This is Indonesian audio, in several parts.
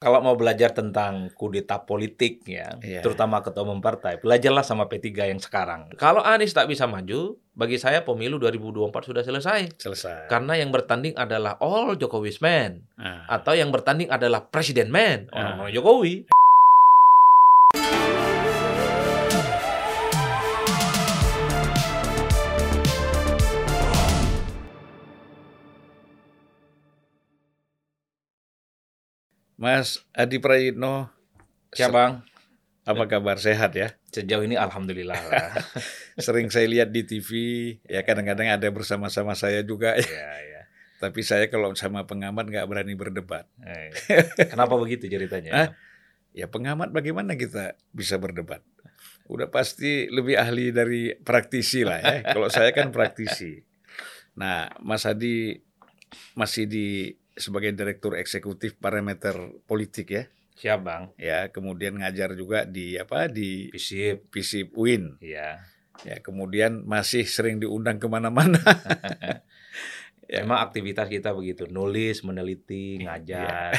Kalau mau belajar tentang kudeta politik ya, Iya. terutama ketua umum partai, belajarlah sama P3 yang sekarang. Kalau Anies tak bisa maju, bagi saya pemilu 2024 sudah selesai. Selesai. Karena yang bertanding adalah all Jokowi's man Nah, atau yang bertanding adalah presiden man, Ah. orang-orang Jokowi. Mas Adi Prayitno, Siap, Bang? apa kabar? Sehat ya? Sejauh ini alhamdulillah lah. Sering saya lihat di TV, ya kadang-kadang ada bersama-sama saya juga. ya. ya, ya. Tapi saya kalau sama pengamat nggak berani berdebat. Eh, Kenapa begitu ceritanya? Hah? Ya pengamat bagaimana kita bisa berdebat? Udah pasti lebih ahli dari praktisi lah ya. Kalau saya kan praktisi. Nah, Mas Adi masih di sebagai direktur eksekutif parameter politik ya. Siap, Bang. Ya, kemudian ngajar juga di apa di Visip. FISIP UIN. Iya. Ya, kemudian masih sering diundang ke mana-mana. Ya. Memang aktivitas kita begitu, nulis, meneliti, ngajar.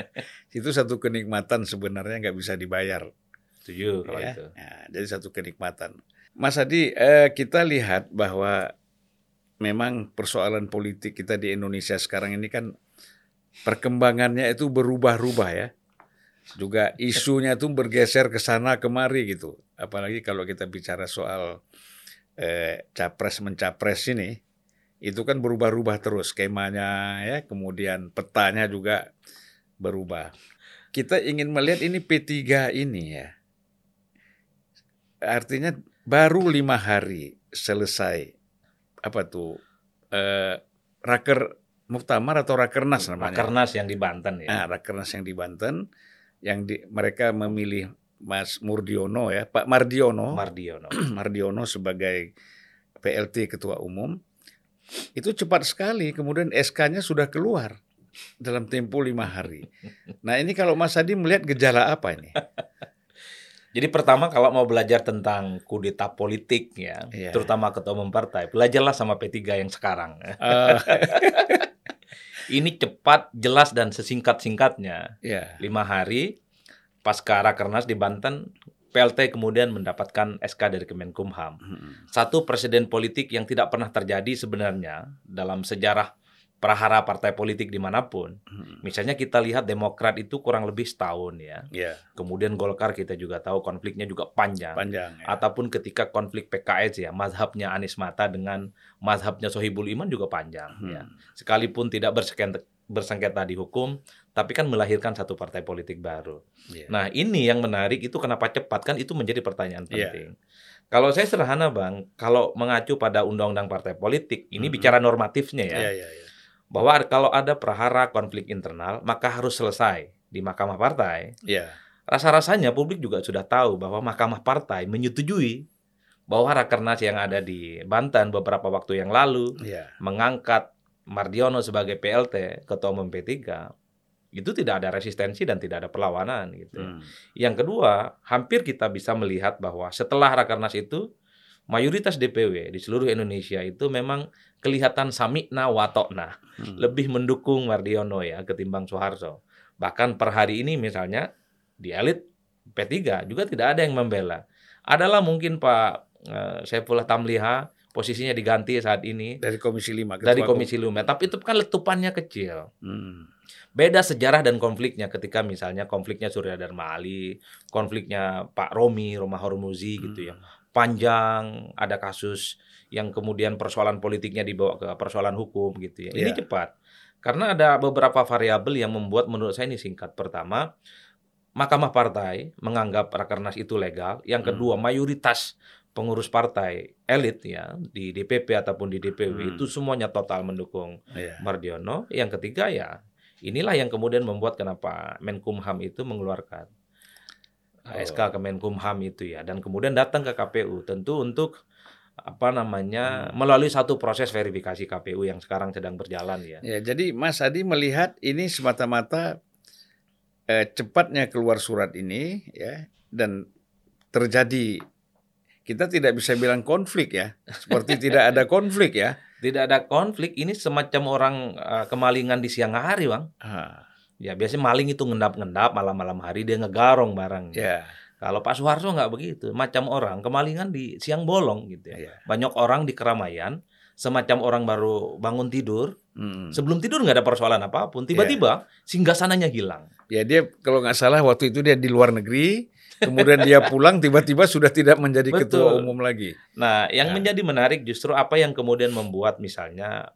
Itu satu kenikmatan sebenarnya nggak bisa dibayar. Setuju kalau ya. itu. Nah, jadi satu kenikmatan. Mas Adi, eh, kita lihat bahwa memang persoalan politik kita di Indonesia sekarang ini kan perkembangannya itu berubah-ubah ya. Juga isunya tuh bergeser ke sana kemari gitu. Apalagi kalau kita bicara soal eh, capres mencapres ini, itu kan berubah-ubah terus skemanya ya, kemudian petanya juga berubah. Kita ingin melihat ini P3 ini ya. Artinya baru lima hari selesai apa tuh eh, raker muktamar atau rakernas namanya. Rakernas yang di Banten ya. Nah, rakernas yang di Banten yang di, mereka memilih Mas Murdiono ya, Pak Mardiono, Mardiono. Mardiono sebagai PLT Ketua Umum. Itu cepat sekali, kemudian SK-nya sudah keluar dalam tempo lima hari. Nah ini kalau Mas Adi melihat gejala apa ini? Jadi pertama kalau mau belajar tentang kudeta politik ya, Iya. terutama ketua umum partai, belajarlah sama P3 yang sekarang. Eh, Ini cepat, jelas dan sesingkat-singkatnya. ya, Lima hari pasca Rakernas di Banten, PLT kemudian mendapatkan SK dari Kemenkumham. Hmm. Satu presiden politik yang tidak pernah terjadi sebenarnya dalam sejarah prahara partai politik di mana pun. Hmm. Misalnya kita lihat Demokrat itu kurang lebih setahun ya. ya Kemudian Golkar kita juga tahu konfliknya juga panjang. panjang. Ya. Ataupun ketika konflik PKS ya, mazhabnya Anies Mata dengan mazhabnya Sohibul Iman juga panjang Hmm. ya. Sekalipun tidak bersengketa, bersengketa di hukum, tapi kan melahirkan satu partai politik baru. Ya. Nah, ini yang menarik itu kenapa cepat kan itu menjadi pertanyaan Iya. penting. Kalau saya sederhana, Bang, kalau mengacu pada undang-undang partai politik, ini Mhm. bicara normatifnya ya, ya, ya, ya. Bahwa kalau ada prahara konflik internal, maka harus selesai di Mahkamah Partai. Ya. Rasa-rasanya publik juga sudah tahu bahwa Mahkamah Partai menyetujui bahwa Rakernas yang ada di Banten beberapa waktu yang lalu ya. mengangkat Mardiono sebagai PLT, Ketua Umum P3, itu tidak ada resistensi dan tidak ada perlawanan gitu. ya. Hmm. Yang kedua, hampir kita bisa melihat bahwa setelah Rakernas itu mayoritas DPW di seluruh Indonesia itu memang kelihatan samikna watokna, Hmm. lebih mendukung Mardiono ya ketimbang Soeharto. Bahkan per hari ini misalnya di elit P3 juga tidak ada yang membela. Adalah mungkin Pak eh, Saifullah Tamliha posisinya diganti saat ini Dari Komisi 5. dari Komisi Lumet, tapi itu kan letupannya kecil. Hmm. Beda sejarah dan konfliknya ketika misalnya konfliknya Surya Dharma Ali, konfliknya Pak Romi, Roma Hormuzi gitu ya. Panjang, ada kasus yang kemudian persoalan politiknya dibawa ke persoalan hukum gitu ya. Ini Iya. cepat. Karena ada beberapa variabel yang membuat menurut saya ini singkat. Pertama, Mahkamah Partai menganggap Rakernas itu legal. Yang Hmm. kedua, mayoritas pengurus partai elit ya di DPP ataupun di DPW Hmm. itu semuanya total mendukung Ya. Mardiono. Yang ketiga ya, inilah yang kemudian membuat kenapa Menkumham itu mengeluarkan. SK ke Menkumham itu ya, dan kemudian datang ke KPU tentu untuk apa namanya Hmm. melalui satu proses verifikasi KPU yang sekarang sedang berjalan ya. Ya, jadi Mas Adi melihat ini semata-mata eh, cepatnya keluar surat ini ya dan terjadi kita tidak bisa bilang konflik ya, seperti tidak ada konflik ya. Tidak ada konflik, ini semacam orang eh, kemalingan di siang hari, Bang. Ah, Ya biasanya maling itu ngendap-ngendap malam-malam hari dia ngegarong barangnya. Ya. Kalau Pak Soeharto nggak begitu, macam orang kemalingan di siang bolong gitu ya. Ya. Banyak orang di keramaian, semacam orang baru bangun tidur, Hmm. sebelum tidur nggak ada persoalan apa pun, tiba-tiba singgasananya hilang. Ya dia kalau nggak salah waktu itu dia di luar negeri, kemudian dia pulang tiba-tiba sudah tidak menjadi ketua Betul. umum lagi. Nah, yang Ya. menjadi menarik justru apa yang kemudian membuat misalnya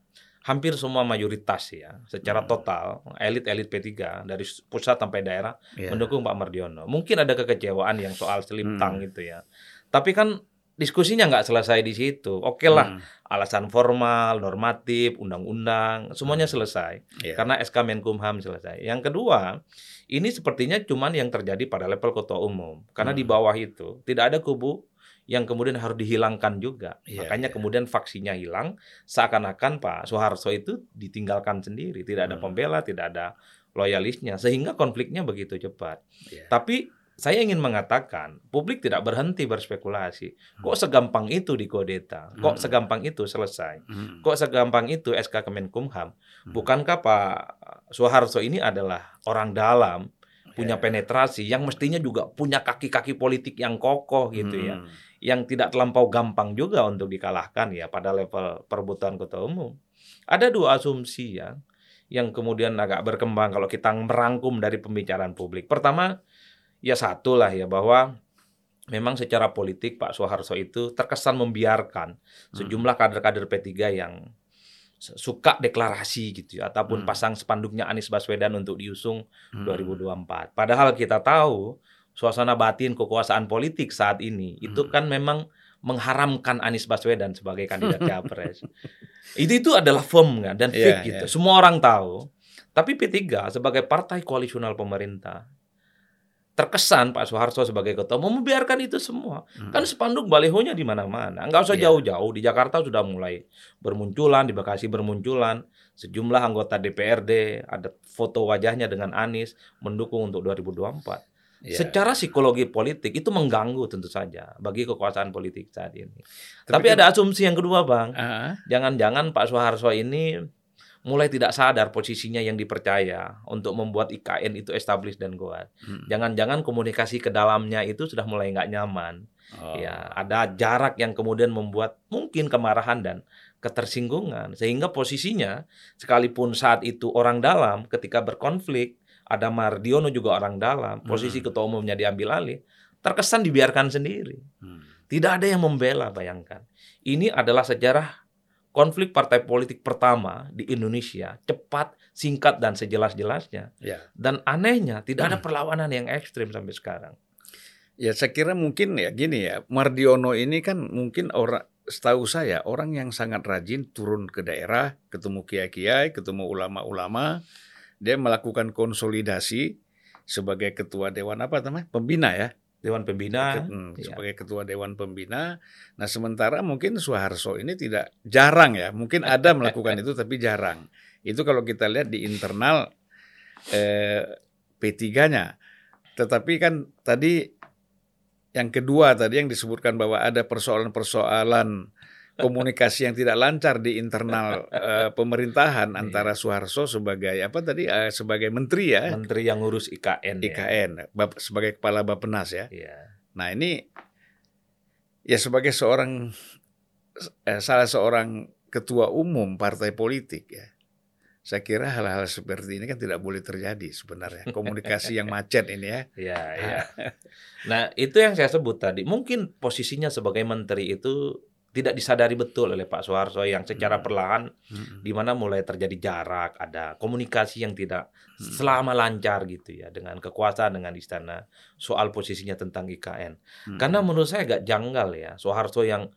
hampir semua mayoritas ya, secara Hmm. total elit-elit P3 dari pusat sampai daerah Ya. mendukung Pak Mardiono. Mungkin ada kekecewaan yang soal seliptang Hmm. gitu ya. Tapi kan diskusinya nggak selesai di situ. Oke lah, Hmm. alasan formal, normatif, undang-undang, semuanya selesai. Ya. Karena SK Menkumham selesai. Yang kedua, ini sepertinya cuman yang terjadi pada level ketua umum. Karena di Hmm. bawah itu tidak ada kubu yang kemudian harus dihilangkan juga. Iya, Makanya iya. kemudian faksinya hilang, seakan-akan Pak Soeharto itu ditinggalkan sendiri, tidak ada Hmm. pembela, tidak ada loyalisnya, sehingga konfliknya begitu cepat. Ya. Tapi saya ingin mengatakan, publik tidak berhenti berspekulasi. Kok Hmm. segampang itu dikudeta? Kok Hmm. segampang itu selesai? Hmm. Kok segampang itu SK Kemenkumham? Hmm. Bukankah Pak Soeharto ini adalah orang dalam, punya Ya. penetrasi, yang mestinya juga punya kaki-kaki politik yang kokoh gitu ya, Hmm. Yang tidak terlampau gampang juga untuk dikalahkan ya pada level perebutan ketua umum. Ada dua asumsi ya, yang kemudian agak berkembang kalau kita merangkum dari pembicaraan publik. Pertama, ya satu lah ya bahwa memang secara politik Pak Soeharto itu terkesan membiarkan sejumlah kader-kader P3 yang suka deklarasi gitu ya ataupun Hmm. pasang spanduknya Anies Baswedan untuk diusung Hmm. 2024. Padahal kita tahu suasana batin kekuasaan politik saat ini itu Hmm. kan memang mengharamkan Anies Baswedan sebagai kandidat capres. itu itu adalah firm kan dan Iya, fake gitu. iya. Semua orang tahu. Tapi P3 sebagai partai koalisional pemerintah terkesan Pak Soeharto sebagai ketua umum membiarkan itu semua. Hmm. Kan spanduk balihonya di mana-mana. Enggak usah Iya. jauh-jauh. Di Jakarta sudah mulai bermunculan, di Bekasi bermunculan. Sejumlah anggota DPRD ada foto wajahnya dengan Anies mendukung untuk 2024. Ya. Secara psikologi politik itu mengganggu tentu saja bagi kekuasaan politik saat ini. Tapi Tapi, ada asumsi yang kedua, Bang. Jangan-jangan Pak Soeharto ini mulai tidak sadar posisinya yang dipercaya untuk membuat IKN itu established dan kuat. hmm. Jangan-jangan komunikasi ke dalamnya itu sudah mulai nggak nyaman. Oh. Ya, ada jarak yang kemudian membuat mungkin kemarahan dan ketersinggungan sehingga posisinya sekalipun saat itu orang dalam ketika berkonflik ada Mardiono juga orang dalam, posisi Hmm. ketua umumnya diambil alih, terkesan dibiarkan sendiri. Hmm. Tidak ada yang membela, bayangkan. Ini adalah sejarah konflik partai politik pertama di Indonesia, cepat, singkat dan sejelas-jelasnya. Ya. Dan anehnya tidak Hmm. ada perlawanan yang ekstrim sampai sekarang. Ya saya kira mungkin ya gini ya, Mardiono ini kan mungkin orang setahu saya orang yang sangat rajin turun ke daerah, ketemu kiai-kiai, ketemu ulama-ulama, dia melakukan konsolidasi sebagai ketua dewan apa namanya? Pembina ya. Dewan Pembina, Hmm, iya. sebagai ketua dewan pembina. Nah, sementara mungkin Soeharto ini tidak jarang ya, mungkin ada melakukan itu tapi jarang. Itu kalau kita lihat di internal eh, P3-nya. Tetapi kan tadi yang kedua tadi yang disebutkan bahwa ada persoalan-persoalan komunikasi yang tidak lancar di internal eh, pemerintahan Iya. antara Soeharto sebagai apa tadi eh, sebagai menteri ya, Menteri yang ngurus IKN. ya. IKN, Bap- sebagai kepala Bappenas ya. Iya. Nah ini ya sebagai seorang eh, salah seorang ketua umum partai politik ya, saya kira hal-hal seperti ini kan tidak boleh terjadi sebenarnya komunikasi yang macet ini ya. Iya, iya. Nah, itu yang saya sebut tadi. Mungkin posisinya sebagai menteri itu tidak disadari betul oleh Pak Soeharto yang secara Hmm. perlahan Mm-mm. di mana mulai terjadi jarak, ada komunikasi yang tidak Hmm. selama lancar gitu ya dengan kekuasaan dengan istana soal posisinya tentang IKN. Mm-mm. Karena menurut saya agak janggal ya Soeharto yang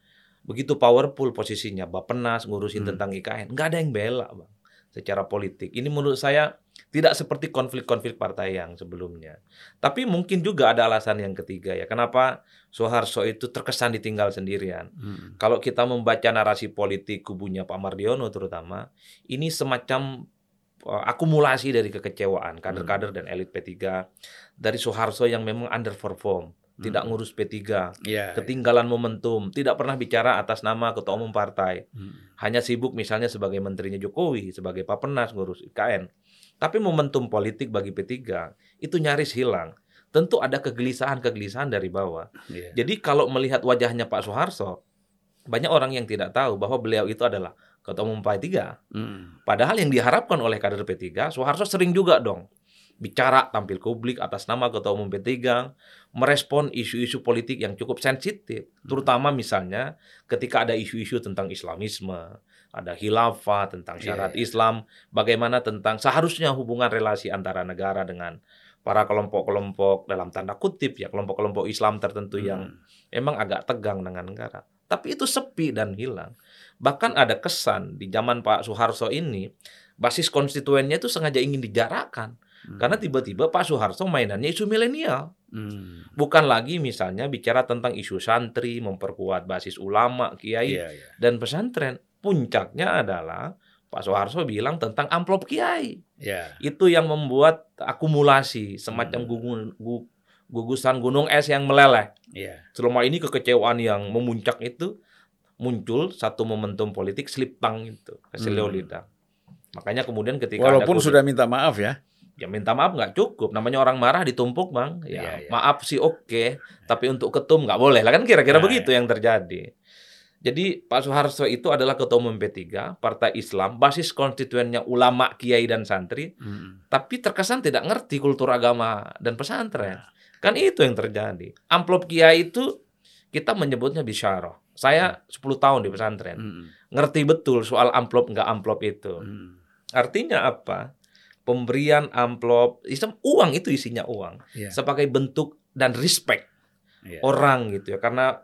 begitu powerful posisinya Bappenas ngurusin Hmm. tentang IKN, nggak ada yang bela bang secara politik. Ini menurut saya tidak seperti konflik-konflik partai yang sebelumnya. Tapi mungkin juga ada alasan yang ketiga ya. Kenapa Soeharto itu terkesan ditinggal sendirian? Mm-mm. Kalau kita membaca narasi politik kubunya Pak Mardiono terutama, ini semacam uh, akumulasi dari kekecewaan kader-kader dan elit P3 dari Soeharto yang memang underperform, tidak Mm-mm. ngurus P3, Ya. ketinggalan momentum, tidak pernah bicara atas nama ketua umum partai, Mm. hanya sibuk misalnya sebagai menterinya Jokowi, sebagai Papenas ngurus IKN. Tapi momentum politik bagi P3 itu nyaris hilang. Tentu ada kegelisahan-kegelisahan dari bawah. Iya. Jadi kalau melihat wajahnya Pak Soeharto, banyak orang yang tidak tahu bahwa beliau itu adalah ketua umum P3. Mm. Padahal yang diharapkan oleh kader P3, Soeharto sering juga dong bicara tampil publik atas nama ketua umum P3, merespon isu-isu politik yang cukup sensitif, terutama misalnya ketika ada isu-isu tentang Islamisme, ada khilafah tentang Iya, syarat iya. Islam, bagaimana tentang seharusnya hubungan relasi antara negara dengan para kelompok-kelompok dalam tanda kutip ya kelompok-kelompok Islam tertentu yang Mm. emang agak tegang dengan negara. Tapi itu sepi dan hilang. Bahkan ada kesan di zaman Pak Soeharto ini, basis konstituennya itu sengaja ingin dijarakkan. Mm. Karena tiba-tiba Pak Soeharto mainannya isu milenial. Mm. Bukan lagi misalnya bicara tentang isu santri, memperkuat basis ulama, kiai, Iya, iya. dan pesantren. Puncaknya adalah Pak Soeharto bilang tentang amplop kiai. Iya. Itu yang membuat akumulasi semacam Hmm. gugu- gu- gugusan gunung es yang meleleh Iya. selama ini kekecewaan yang memuncak itu muncul satu momentum politik slip tang itu keselio Hmm. Makanya kemudian ketika Walaupun ada sudah minta maaf ya. ya minta maaf nggak cukup namanya orang marah ditumpuk bang ya Iya, iya. maaf sih oke tapi untuk ketum nggak boleh lah kan kira-kira Nah, begitu yang terjadi jadi Pak Soeharto itu adalah ketua umum P3 Partai Islam basis konstituennya ulama kiai dan santri Mm. tapi terkesan tidak ngerti kultur agama dan pesantren. Ya. Kan itu yang terjadi. Amplop kiai itu kita menyebutnya bisyarah. Saya 10 tahun di pesantren. Mm. Ngerti betul soal amplop nggak amplop itu. Mm. Artinya apa? Pemberian amplop, Islam uang itu isinya uang. Iya. Sebagai bentuk dan respect Iya. orang gitu ya. Karena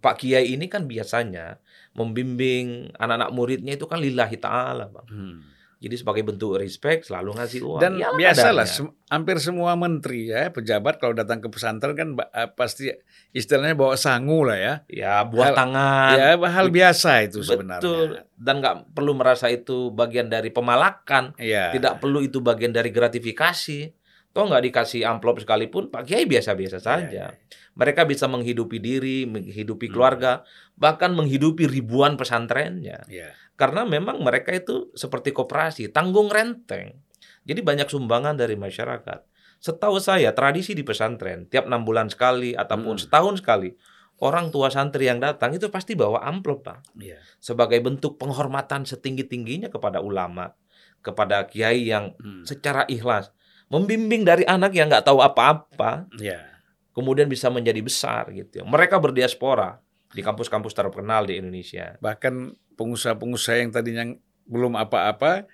Pak Kiai ini kan biasanya membimbing anak-anak muridnya itu kan lillahi ta'ala Bang. Mm. Jadi sebagai bentuk respect selalu ngasih uang. Dan Iyalah biasalah sem- hampir semua menteri ya pejabat kalau datang ke pesantren kan eh, pasti istilahnya bawa sangu lah ya. Ya buah Hal- tangan. ya hal biasa itu sebenarnya. Betul. Dan nggak perlu merasa itu bagian dari pemalakan. Iya. Tidak perlu itu bagian dari gratifikasi. Toh nggak dikasih amplop sekalipun, Pak Kiai biasa-biasa Iya, saja. iya. Mereka bisa menghidupi diri, menghidupi Hmm. keluarga, bahkan menghidupi ribuan pesantrennya. Iya. Karena memang mereka itu seperti koperasi, tanggung renteng. Jadi banyak sumbangan dari masyarakat. Setahu saya tradisi di pesantren tiap enam bulan sekali ataupun Hmm. setahun sekali orang tua santri yang datang itu pasti bawa amplop pak Iya. sebagai bentuk penghormatan setinggi tingginya kepada ulama, kepada kiai yang Mm. secara ikhlas membimbing dari anak yang nggak tahu apa-apa Iya. kemudian bisa menjadi besar gitu. Mereka berdiaspora di kampus-kampus terkenal di Indonesia. Bahkan pengusaha-pengusaha yang tadinya belum apa-apa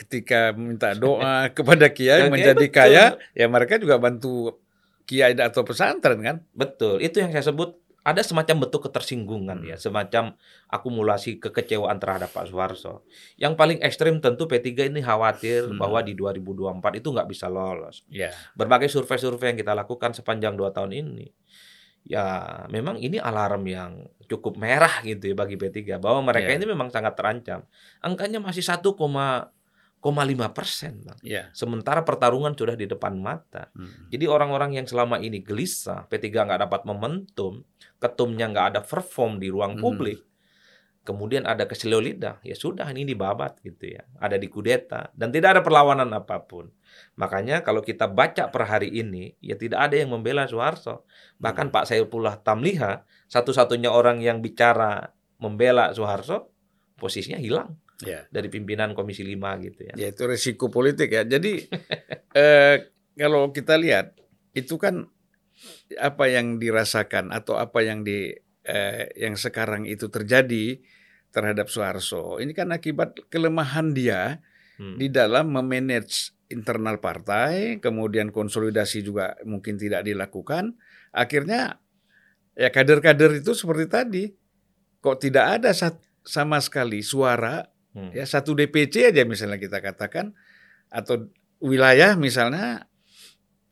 ketika minta doa kepada kiai Kiai, menjadi betul. kaya, ya mereka juga bantu kiai atau pesantren kan? Betul, itu yang saya sebut ada semacam bentuk ketersinggungan Hmm. ya, semacam akumulasi kekecewaan terhadap Pak Soeharto. Yang paling ekstrim tentu P3 ini khawatir Hmm. bahwa di 2024 itu nggak bisa lolos. Ya. Berbagai survei-survei yang kita lakukan sepanjang dua tahun ini, ya memang ini alarm yang cukup merah gitu ya bagi P3 bahwa mereka Ya. ini memang sangat terancam. Angkanya masih 1,5 persen, Bang. Ya. Sementara pertarungan sudah di depan mata. Hmm. Jadi orang-orang yang selama ini gelisah, P3 nggak dapat momentum, ketumnya nggak ada perform di ruang Hmm. publik, kemudian ada keselio lidah, ya sudah ini dibabat gitu ya, ada di kudeta dan tidak ada perlawanan apa pun. Makanya kalau kita baca per hari ini, ya tidak ada yang membela Soeharto. Bahkan Hmm. Pak Saifullah Tamliha, satu-satunya orang yang bicara membela Soeharto, posisinya hilang Ya. dari pimpinan Komisi 5 gitu ya. Ya itu resiko politik ya. Jadi eh, kalau kita lihat itu kan apa yang dirasakan atau apa yang di eh, yang sekarang itu terjadi terhadap Soeharto ini kan akibat kelemahan dia Hmm. di dalam memanage internal partai, kemudian konsolidasi juga mungkin tidak dilakukan. Akhirnya ya kader-kader itu seperti tadi kok tidak ada sat- sama sekali suara Hmm. ya satu DPC aja misalnya kita katakan atau wilayah misalnya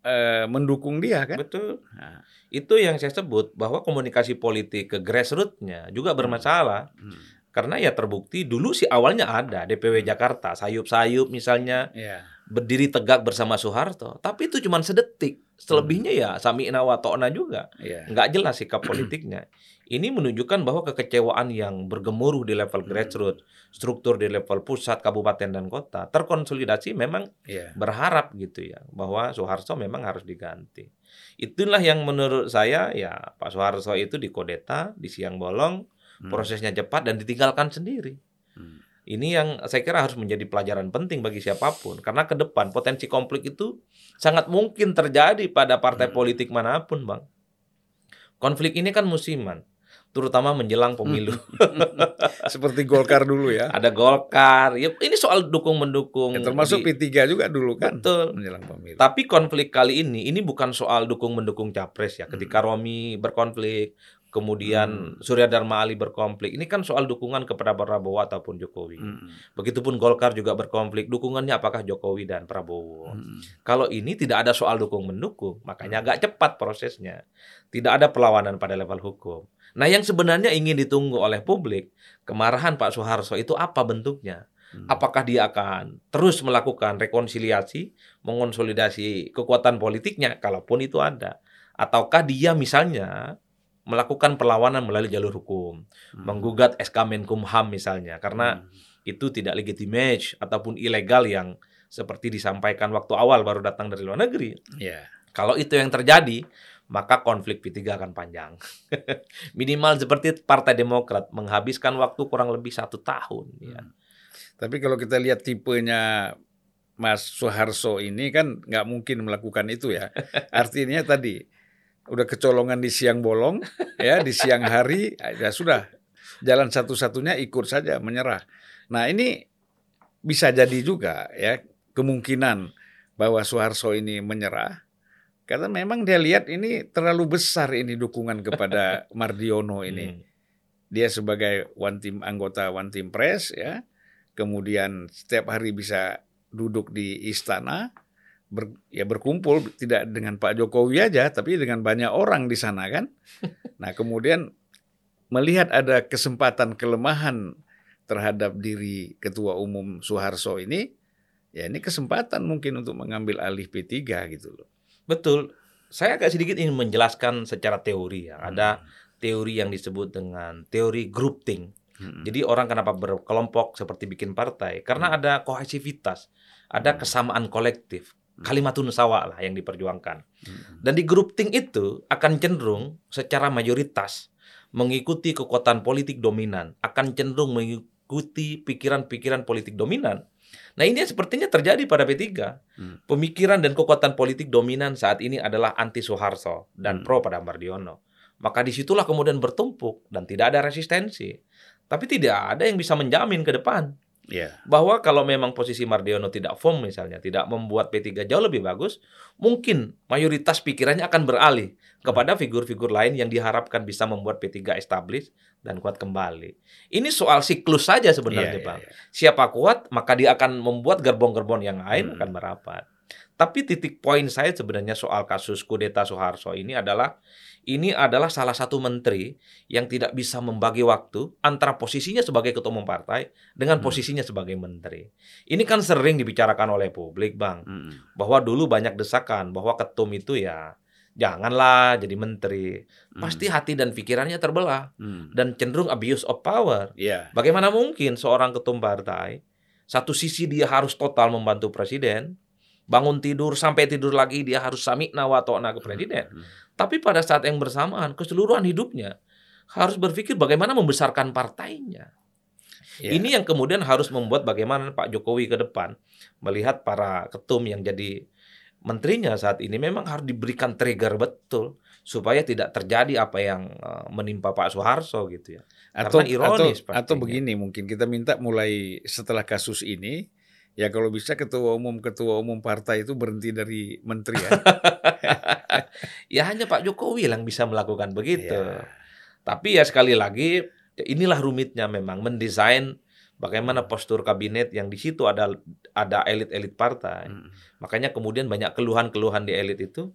eh, mendukung dia kan Betul. Nah, Itu yang saya sebut bahwa komunikasi politik ke grassroots-nya juga bermasalah. hmm, Karena ya terbukti dulu sih awalnya ada DPW Jakarta, sayup-sayup misalnya ya berdiri tegak bersama Soeharto. Tapi itu cuma sedetik. selebihnya ya sami'na wa ta'na juga. Iya. Nggak jelas sikap politiknya. Ini menunjukkan bahwa kekecewaan yang bergemuruh di level Hmm. grassroots, struktur di level pusat, kabupaten dan kota terkonsolidasi memang Iya. berharap gitu ya bahwa Soeharto memang harus diganti. Itulah yang menurut saya ya Pak Soeharto itu dikudeta di siang bolong, Hmm. prosesnya cepat dan ditinggalkan sendiri. Hmm. Ini yang saya kira harus menjadi pelajaran penting bagi siapa pun karena ke depan potensi konflik itu sangat mungkin terjadi pada partai Hmm. politik mana pun, Bang. Konflik ini kan musiman, terutama menjelang pemilu. Seperti Golkar dulu ya. Ada Golkar, ya ini soal dukung mendukung. Ya, termasuk di- P3 juga dulu kan Betul. menjelang pemilu. Tapi konflik kali ini ini bukan soal dukung mendukung capres ya. Ketika Romi berkonflik, kemudian Surya Dharma Ali berkonflik, ini kan soal dukungan kepada Prabowo ataupun Jokowi. Hmm. Begitupun Golkar juga berkonflik, dukungannya apakah Jokowi dan Prabowo. Hmm. Kalau ini tidak ada soal dukung mendukung, makanya agak cepat prosesnya. Tidak ada perlawanan pada level hukum. Nah, yang sebenarnya ingin ditunggu oleh publik, kemarahan Pak Soeharto itu apa bentuknya? Hmm. Apakah dia akan terus melakukan rekonsiliasi, mengonsolidasi kekuatan politiknya, kalaupun itu ada, ataukah dia misalnya melakukan perlawanan melalui jalur hukum, Hmm. menggugat SK Menkumham misalnya, karena Hmm. itu tidak legitimate ataupun ilegal yang seperti disampaikan waktu awal baru datang dari luar negeri. Ya. Kalau itu yang terjadi, maka konflik P3 akan panjang. Minimal seperti Partai Demokrat menghabiskan waktu kurang lebih satu tahun. Ya. Hmm. Tapi kalau kita lihat tipenya Mas Soeharto ini kan nggak mungkin melakukan itu ya. Artinya tadi udah kecolongan di siang bolong, ya di siang hari, ya sudah jalan satu-satunya ikut saja menyerah. Nah ini bisa jadi juga ya kemungkinan bahwa Soeharto ini menyerah karena memang dia lihat ini terlalu besar ini dukungan kepada Mardiono ini. Hmm. dia sebagai one team anggota one team press ya. Kemudian setiap hari bisa duduk di istana ber, ya berkumpul tidak dengan Pak Jokowi aja tapi dengan banyak orang di sana kan. Nah kemudian melihat ada kesempatan kelemahan terhadap diri ketua umum Soeharto ini ya ini kesempatan mungkin untuk mengambil alih P3 gitu loh Betul. Saya agak sedikit ingin menjelaskan secara teori ya. Hmm. Ada teori yang disebut dengan teori grouping. Hmm. Jadi orang kenapa berkelompok seperti bikin partai? Karena ada kohesivitas, ada Hmm. kesamaan kolektif. Hmm. Kalimatun sawa lah yang diperjuangkan. Hmm. Dan di grouping itu akan cenderung secara mayoritas mengikuti kekuatan politik dominan, akan cenderung mengikuti pikiran-pikiran politik dominan. Nah ini sepertinya terjadi pada P3. Hmm. Pemikiran dan kekuatan politik dominan saat ini adalah anti Soeharto dan Hmm. pro pada Mardiono. Maka di situlah kemudian bertumpuk dan tidak ada resistensi. Tapi tidak ada yang bisa menjamin ke depan ya bahwa kalau memang posisi Mardiono tidak firm misalnya, tidak membuat P3 jauh lebih bagus, mungkin mayoritas pikirannya akan beralih kepada figur-figur lain yang diharapkan bisa membuat P3 establish dan kuat kembali. Ini soal siklus saja sebenarnya, Iya, Bang. iya, iya. Siapa kuat, maka dia akan membuat gerbong-gerbong yang lain Hmm. akan merapat. Tapi titik poin saya sebenarnya soal kasus kudeta Soeharto ini adalah ini adalah salah satu menteri yang tidak bisa membagi waktu antara posisinya sebagai ketua umum partai dengan Hmm. posisinya sebagai menteri. Ini kan sering dibicarakan oleh publik, Bang, Hmm. bahwa dulu banyak desakan bahwa ketum itu ya janganlah jadi menteri. Pasti hati dan pikirannya terbelah Hmm. dan cenderung abuse of power. ya Bagaimana mungkin seorang ketum partai satu sisi dia harus total membantu presiden, bangun tidur sampai tidur lagi dia harus samikna wa ta'na ke presiden. Hmm. Tapi pada saat yang bersamaan keseluruhan hidupnya harus berpikir bagaimana membesarkan partainya. Ya. Ini yang kemudian harus membuat bagaimana Pak Jokowi ke depan melihat para ketum yang jadi menterinya saat ini memang harus diberikan trigger betul supaya tidak terjadi apa yang eh, menimpa Pak Soeharto gitu ya. atau Karena ironis atau, atau begini mungkin kita minta mulai setelah kasus ini ya kalau bisa ketua umum ketua umum partai itu berhenti dari menteri ya. Ya hanya Pak Jokowi yang bisa melakukan begitu. Ya. Tapi ya sekali lagi inilah rumitnya memang mendesain bagaimana postur kabinet yang di situ ada ada elit-elit partai. Hmm. Makanya kemudian banyak keluhan-keluhan di elit itu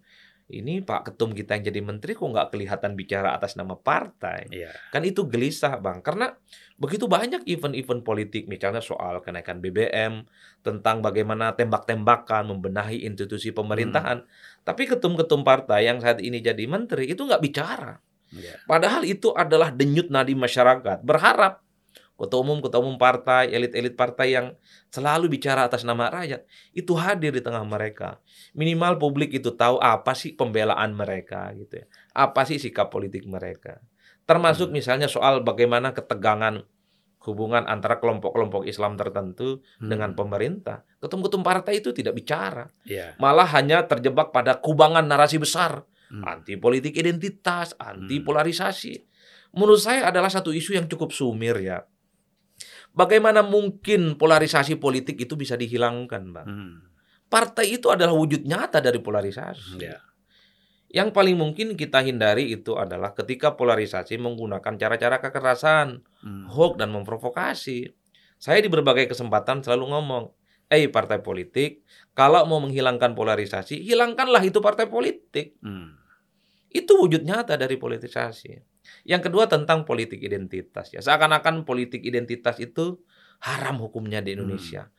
ini Pak Ketum kita yang jadi menteri kok nggak kelihatan bicara atas nama partai. Iya. Kan itu gelisah Bang, karena begitu banyak event-event politik, misalnya soal kenaikan BBM, tentang bagaimana tembak-tembakan, membenahi institusi pemerintahan. Tapi ketum-ketum partai yang saat ini jadi menteri itu nggak bicara. Iya. Padahal itu adalah denyut nadi masyarakat. Berharap ketua umum ketua umum partai, elit-elit partai yang selalu bicara atas nama rakyat itu hadir di tengah mereka. Minimal publik itu tahu apa sih pembelaan mereka gitu ya. Apa sih sikap politik mereka. Termasuk Hmm. misalnya soal bagaimana ketegangan hubungan antara kelompok-kelompok Islam tertentu Hmm. dengan pemerintah. Ketum-ketum partai itu tidak bicara, Iya. malah hanya terjebak pada kubangan narasi besar Hmm. anti politik identitas, anti Hmm. polarisasi. Menurut saya adalah satu isu yang cukup sumir ya. Bagaimana mungkin polarisasi politik itu bisa dihilangkan, Bang? Hmm. Partai itu adalah wujud nyata dari polarisasi. Iya. Yang paling mungkin kita hindari itu adalah ketika polarisasi menggunakan cara-cara kekerasan, Hmm. hoax dan memprovokasi. Saya di berbagai kesempatan selalu ngomong, "Eh partai politik, kalau mau menghilangkan polarisasi, hilangkanlah itu partai politik." Hmm. Itu wujud nyata dari politisasi. Yang kedua tentang politik identitas ya. Seakan-akan politik identitas itu haram hukumnya di Indonesia.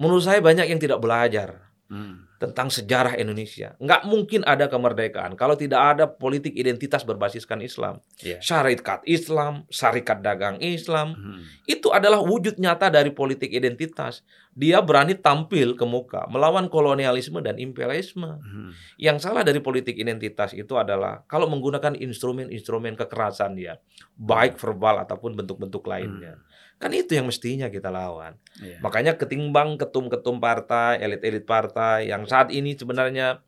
Menurut saya banyak yang tidak belajar Hmm. tentang sejarah Indonesia. Nggak mungkin ada kemerdekaan kalau tidak ada politik identitas berbasiskan Islam. Iya. Syarikat Islam, syarikat dagang Islam, Hmm. itu adalah wujud nyata dari politik identitas. Dia berani tampil ke muka melawan kolonialisme dan imperialisme. Hmm. Yang salah dari politik identitas itu adalah kalau menggunakan instrumen-instrumen kekerasan ya, baik verbal ataupun bentuk-bentuk lainnya. Kan itu yang mestinya kita lawan. Iya. Makanya ketimbang ketum-ketum partai, elit-elit partai yang saat ini sebenarnya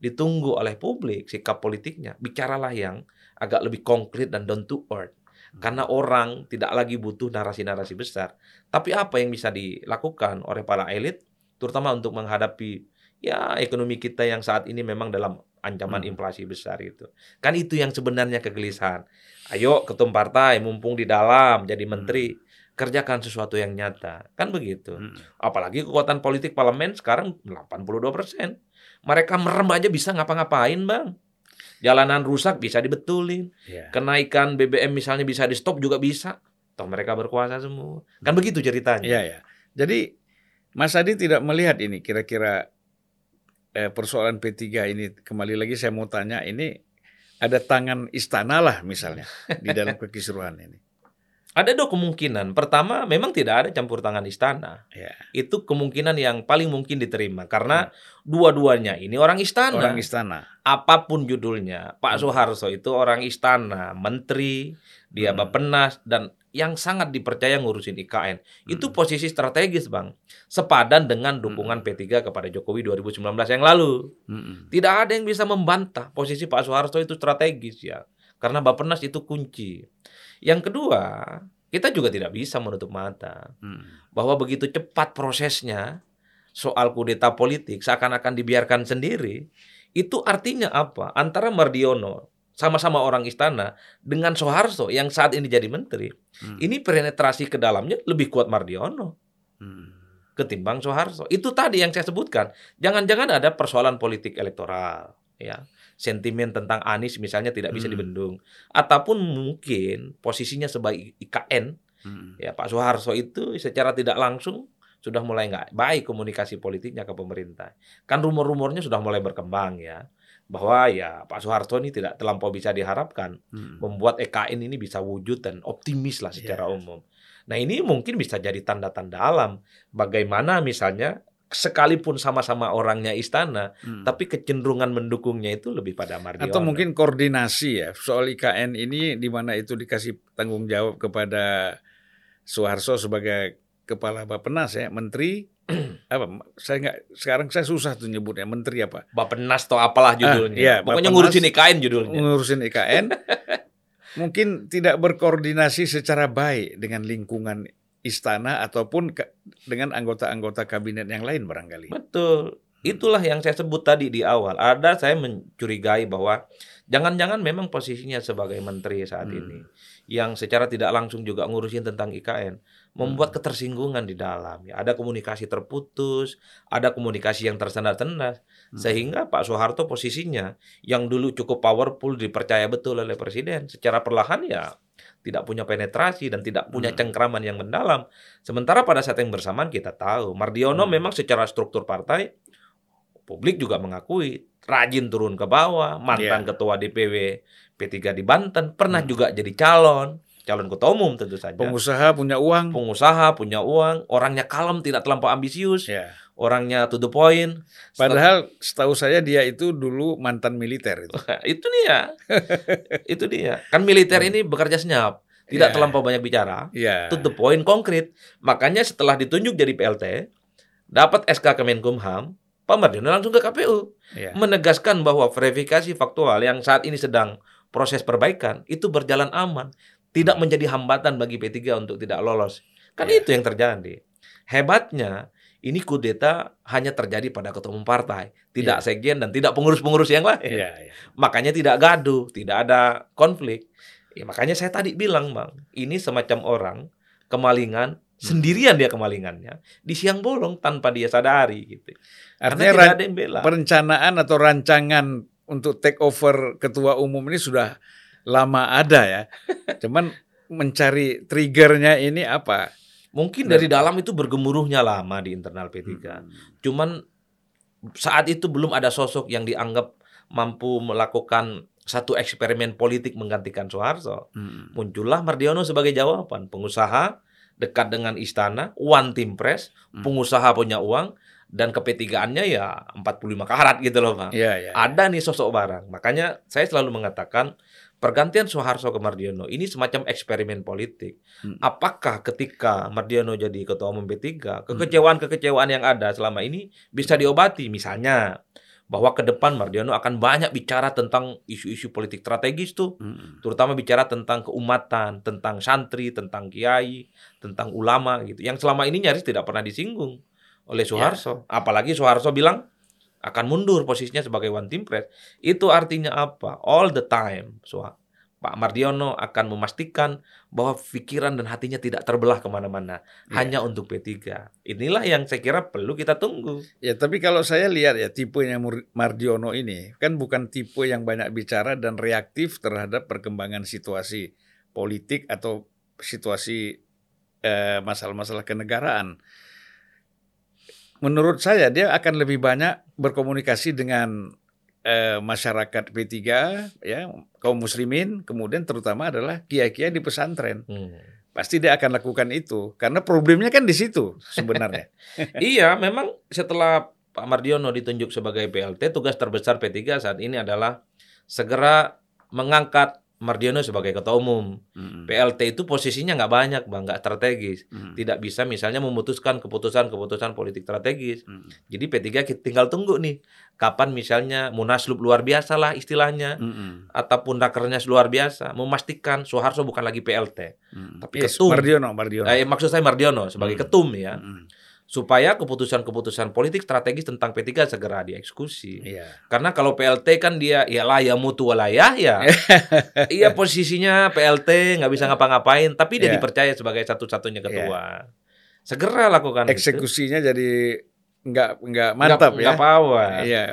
ditunggu oleh publik sikap politiknya, bicaralah yang agak lebih konkret dan down to earth. Karena orang tidak lagi butuh narasi-narasi besar. Tapi apa yang bisa dilakukan oleh para elit, terutama untuk menghadapi ya ekonomi kita yang saat ini memang dalam ancaman Hmm. inflasi besar itu. Kan itu yang sebenarnya kegelisahan. Ayo ketum partai mumpung di dalam jadi menteri, kerjakan sesuatu yang nyata. Kan begitu. Hmm. Apalagi kekuatan politik parlemen sekarang 82%. Mereka merem aja bisa ngapa-ngapain, Bang. Jalanan rusak bisa dibetulin. Iya. Kenaikan BBM misalnya bisa di stop juga bisa. Toh mereka berkuasa semua. Kan begitu ceritanya. Iya, ya. Jadi Mas Adi tidak melihat ini kira-kira eh, persoalan P3 ini kembali lagi saya mau tanya ini ada tangan istana lah misalnya di dalam kekisruhan ini. Ada dua kemungkinan. Pertama, memang tidak ada campur tangan istana. Ya. Itu kemungkinan yang paling mungkin diterima. Karena dua-duanya ini orang istana. Orang istana. apa pun judulnya, Pak Hmm. Soeharto itu orang istana, menteri, dia Hmm. Bapenas dan yang sangat dipercaya ngurusin IKN. Itu Hmm. posisi strategis, Bang. Sepadan dengan dukungan P3 kepada Jokowi 2019 yang lalu. Mm-mm. Tidak ada yang bisa membantah posisi Pak Soeharto itu strategis ya. Karena Bapenas itu kunci. Yang kedua, kita juga tidak bisa menutup mata Mm. bahwa begitu cepat prosesnya soal kudeta politik seakan-akan dibiarkan sendiri, itu artinya apa? Antara Mardiono sama-sama orang istana dengan Soeharto yang saat ini jadi menteri, Mm. ini penetrasi ke dalamnya lebih kuat Mardiono Mm. ketimbang Soeharto. Itu tadi yang saya sebutkan. Jangan-jangan ada persoalan politik elektoral, ya. Sentimen tentang Anies misalnya tidak bisa Hmm. dibendung ataupun mungkin posisinya sebagai IKN Mm. ya Pak Soeharto itu secara tidak langsung sudah mulai nggak baik komunikasi politiknya ke pemerintah. Kan rumor-rumornya sudah mulai berkembang ya bahwa ya Pak Soeharto ini tidak terlampau bisa diharapkan Mm. membuat EKN ini bisa wujud dan optimis lah secara Ya. umum. Nah ini mungkin bisa jadi tanda-tanda alam bagaimana misalnya sekalipun sama-sama orangnya istana, Mm. tapi kecenderungan mendukungnya itu lebih pada Mardiono. Atau mungkin koordinasi ya soal IKN ini di mana itu dikasih tanggung jawab kepada Soeharto sebagai kepala Bapenas ya, menteri apa? Saya nggak sekarang saya susah tuh nyebutnya menteri apa? Bapenas atau apalah judulnya. iya, Pokoknya Bapenas. ngurusin IKN judulnya. Ngurusin IKN mungkin tidak berkoordinasi secara baik dengan lingkungan istana ataupun ke- dengan anggota-anggota kabinet yang lain barangkali. Betul. Itulah yang saya sebut tadi di awal. Ada saya mencurigai bahwa jangan-jangan memang posisinya sebagai menteri saat Hmm. ini yang secara tidak langsung juga ngurusin tentang IKN membuat ketersinggungan di dalam. Ya, ada komunikasi terputus, ada komunikasi yang tersendat-sendat Hmm. sehingga Pak Soeharto posisinya yang dulu cukup powerful dipercaya betul oleh presiden secara perlahan ya tidak punya penetrasi dan tidak punya Hmm. cengkraman yang mendalam. Sementara pada saat yang bersamaan kita tahu Mardiono Hmm. memang secara struktur partai publik juga mengakui rajin turun ke bawah, mantan Iya. ketua DPW P3 di Banten, pernah Hmm. juga jadi calon, calon ketua umum tentu saja. Pengusaha punya uang. Pengusaha punya uang, orangnya kalem, tidak terlampau ambisius, Ya. Orangnya to the point. Padahal setahu saya dia itu dulu mantan militer itu. itu dia, itu dia. Kan militer ini bekerja senyap, tidak Iya. terlampau banyak bicara, Iya. to the point, konkret. Makanya setelah ditunjuk jadi PLT, dapat SK Kemenkumham, Pak Mardiono langsung ke KPU. Iya. menegaskan bahwa verifikasi faktual yang saat ini sedang proses perbaikan itu berjalan aman, tidak menjadi hambatan bagi P3 untuk tidak lolos. Kan Ya. itu yang terjadi. Hebatnya ini kudeta hanya terjadi pada ketua umum partai, tidak sekjen dan tidak pengurus-pengurus yang lain. Iya, iya. Makanya tidak gaduh, tidak ada konflik. Ya, makanya saya tadi bilang, Bang, ini semacam orang kemalingan sendirian dia kemalingannya di siang bolong tanpa dia sadari gitu. Artinya tidak ada yang bela. perencanaan atau rancangan untuk take over ketua umum ini sudah lama ada ya. Cuman mencari triggernya ini apa? Mungkin dari dalam itu bergemuruhnya lama di internal P3. Hmm. Cuman saat itu belum ada sosok yang dianggap mampu melakukan satu eksperimen politik menggantikan Soeharto. Hmm. Muncullah Mardiono sebagai jawaban. Pengusaha dekat dengan istana, one team press, Hmm. pengusaha punya uang, dan kepetigaannya ya 45 karat gitu loh Pak. Iya, iya. Ada nih sosok barang. Makanya saya selalu mengatakan pergantian Soeharto ke Mardiono ini semacam eksperimen politik. Hmm. Apakah ketika Mardiono jadi ketua umum P3, kekecewaan-kekecewaan yang ada selama ini bisa diobati? Misalnya bahwa ke depan Mardiono akan banyak bicara tentang isu-isu politik strategis tuh, Hmm. terutama bicara tentang keumatan, tentang santri, tentang kiai, tentang ulama gitu. Yang selama ini nyaris tidak pernah disinggung oleh Soeharto. Apalagi Soeharto bilang akan mundur posisinya sebagai one team press. Itu artinya apa? All the time, Soe- Pak Mardiono akan memastikan bahwa pikiran dan hatinya tidak terbelah ke mana-mana, Iya. hanya untuk P3. Inilah yang saya kira perlu kita tunggu. Ya, tapi kalau saya lihat ya tipenya Mardiono ini kan bukan tipe yang banyak bicara dan reaktif terhadap perkembangan situasi politik atau situasi eh, masalah-masalah kenegaraan. Menurut saya dia akan lebih banyak berkomunikasi dengan eh, masyarakat P3 ya, kaum muslimin, kemudian terutama adalah kiai-kiai di pesantren. Hmm. Pasti dia akan lakukan itu karena problemnya kan di situ sebenarnya. iya, memang setelah Pak Mardiono ditunjuk sebagai PLT, tugas terbesar P3 saat ini adalah segera mengangkat Mardiono sebagai ketua umum. Hmm. PLT itu posisinya nggak banyak, bang, nggak strategis. Hmm. Tidak bisa misalnya memutuskan keputusan-keputusan politik strategis. Hmm. Jadi P3 kita tinggal tunggu nih, kapan misalnya munaslup luar biasa lah istilahnya, Hmm. ataupun rakernas luar biasa, memastikan Soeharto bukan lagi PLT. Hmm. Tapi Yes, ketum. Mardiono, Mardiono. Eh, maksud saya Mardiono sebagai Hmm. ketum ya, Hmm. Supaya keputusan-keputusan politik strategis tentang P3 segera dieksekusi. Iya. Karena kalau PLT kan dia ya lah ya mutu walayah ya. iya posisinya PLT nggak bisa ngapa-ngapain, tapi dia Iya. dipercaya sebagai satu-satunya ketua. Segera lakukan itu. Eksekusinya jadi nggak nggak Nggak- mantap nggak ya. power. Iya.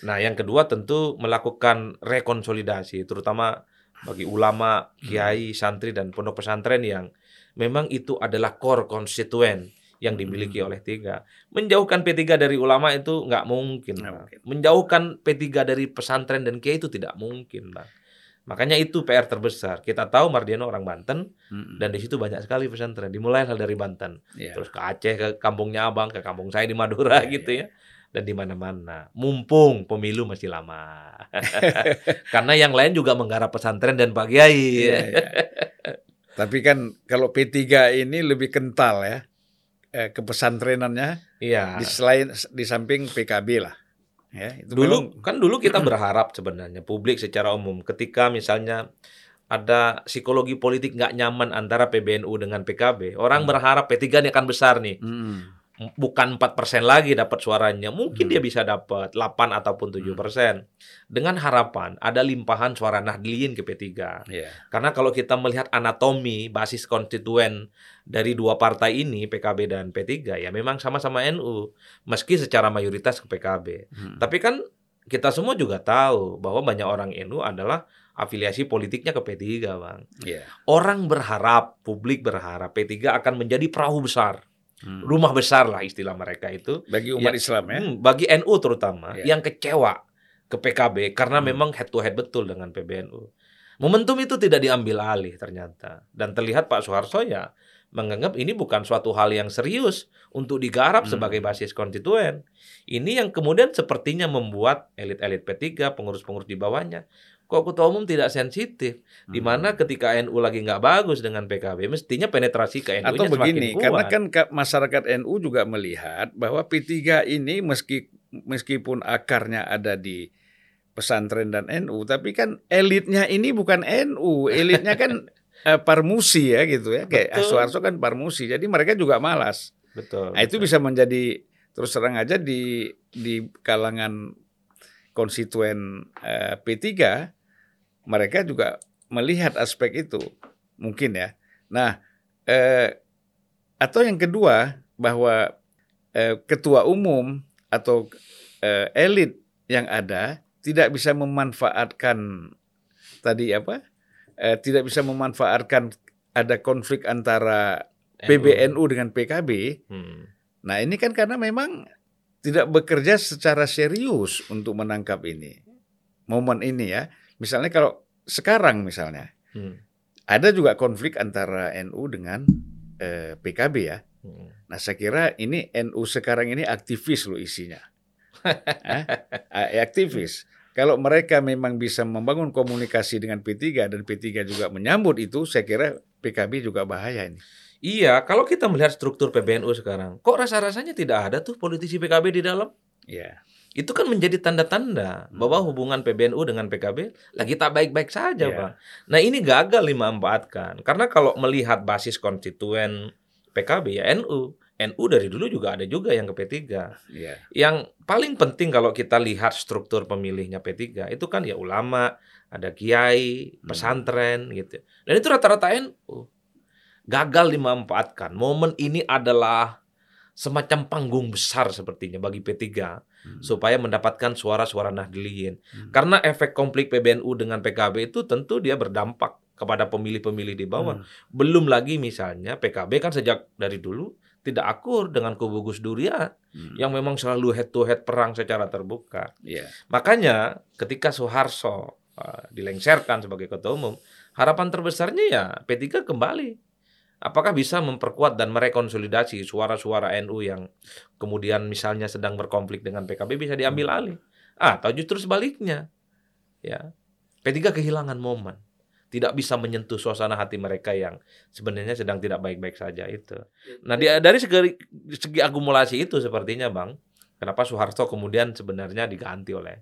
Nah, yang kedua tentu melakukan rekonsolidasi, terutama bagi ulama, kiai, santri dan pondok pesantren yang memang itu adalah core konstituen yang dimiliki oleh tiga. Menjauhkan P3 dari ulama itu nggak mungkin. Mungkin. Menjauhkan P3 dari pesantren dan kiai itu tidak mungkin, Bang. Makanya itu PR terbesar. Kita tahu Mardiono orang Banten Hmm. dan di situ banyak sekali pesantren. Dimulai hal dari Banten, Iya. terus ke Aceh, ke kampungnya Abang, ke kampung saya di Madura Iya, gitu ya. Dan di mana-mana. Mumpung pemilu masih lama. Karena yang lain juga menggarap pesantren dan Pak Kiai. Iya, iya. Tapi kan kalau P3 ini lebih kental ya eh, kepesantrenannya Iya. di selain di samping PKB lah. Ya, itu Dulu memang- kan dulu kita berharap sebenarnya publik secara umum ketika misalnya ada psikologi politik nggak nyaman antara PBNU dengan PKB, orang Hmm. berharap P3 ini akan besar nih. Hmm. Bukan 4% lagi dapat suaranya, mungkin Hmm. dia bisa dapat 8 ataupun 7%. Dengan harapan ada limpahan suara Nahdliyin ke P3. Ya. Karena kalau kita melihat anatomi basis konstituen dari dua partai ini, PKB dan P3, ya memang sama-sama NU, meski secara mayoritas ke PKB. Hmm. Tapi kan kita semua juga tahu bahwa banyak orang NU adalah afiliasi politiknya ke P3, Bang. Ya. Orang berharap, publik berharap P3 akan menjadi perahu besar, Hmm. rumah besar lah istilah mereka itu. Bagi umat Ya. Islam ya. Hmm, bagi NU terutama Ya. yang kecewa ke PKB karena Hmm. memang head to head betul dengan PBNU. Momentum itu tidak diambil alih ternyata dan terlihat Pak Soeharto ya menganggap ini bukan suatu hal yang serius untuk digarap Hmm. sebagai basis konstituen. Ini yang kemudian sepertinya membuat elit-elit P3, pengurus-pengurus di bawahnya kok ketua umum tidak sensitif di Hmm. ketika NU lagi nggak bagus dengan PKB mestinya penetrasi ke NU-nya Atau semakin begini, kuat. karena kan ka- masyarakat NU juga melihat bahwa P3 ini meski meskipun akarnya ada di pesantren dan NU, tapi kan elitnya ini bukan NU, elitnya kan eh, parmusi ya gitu ya, kayak. Soeharto kan parmusi, jadi mereka juga malas. betul. Nah, itu betul. bisa menjadi terus terang aja di di kalangan konstituen eh, P3 mereka juga melihat aspek itu mungkin ya. Nah, eh, atau yang kedua bahwa eh, ketua umum atau eh, elit yang ada tidak bisa memanfaatkan tadi apa? Eh, tidak bisa memanfaatkan ada konflik antara PBNU dengan PKB. Hmm. Nah, ini kan karena memang tidak bekerja secara serius untuk menangkap ini. Momen ini ya. Misalnya kalau sekarang misalnya Hmm. ada juga konflik antara NU dengan eh, PKB ya. Hmm. Nah, saya kira ini NU sekarang ini aktivis loh isinya. Ah, aktivis. Kalau mereka memang bisa membangun komunikasi dengan P3 dan P3 juga menyambut itu, saya kira PKB juga bahaya ini. Iya, kalau kita melihat struktur PBNU sekarang, kok rasa-rasanya tidak ada tuh politisi PKB di dalam? Ya. Itu kan menjadi tanda-tanda Hmm. bahwa hubungan PBNU dengan PKB lagi tak baik-baik saja, Iya. Bang. Nah, ini gagal lima kan. Karena kalau melihat basis konstituen PKB ya NU. NU dari dulu juga ada juga yang ke P3. Ya. Yang paling penting kalau kita lihat struktur pemilihnya P3 itu kan ya ulama, ada kiai, Hmm. pesantren gitu. Dan itu rata-rata NU. Gagal dimanfaatkan. Momen ini adalah semacam panggung besar sepertinya bagi P3 Hmm. supaya mendapatkan suara-suara Nahdliyin. Hmm. Karena efek konflik PBNU dengan PKB itu tentu dia berdampak kepada pemilih-pemilih di bawah. Hmm. Belum lagi misalnya PKB kan sejak dari dulu tidak akur dengan kubu Gus Durian Hmm. yang memang selalu head to head perang secara terbuka. Ya. Makanya ketika Soeharto uh, dilengsarkan sebagai ketua umum, harapan terbesarnya ya P3 kembali. Apakah bisa memperkuat dan merekonsolidasi suara-suara NU yang kemudian misalnya sedang berkonflik dengan PKB bisa diambil alih? Atau justru sebaliknya, ya P3 kehilangan momen, tidak bisa menyentuh suasana hati mereka yang sebenarnya sedang tidak baik-baik saja itu. Nah, dia dari segi, segi akumulasi itu sepertinya, Bang, kenapa Soeharto kemudian sebenarnya diganti oleh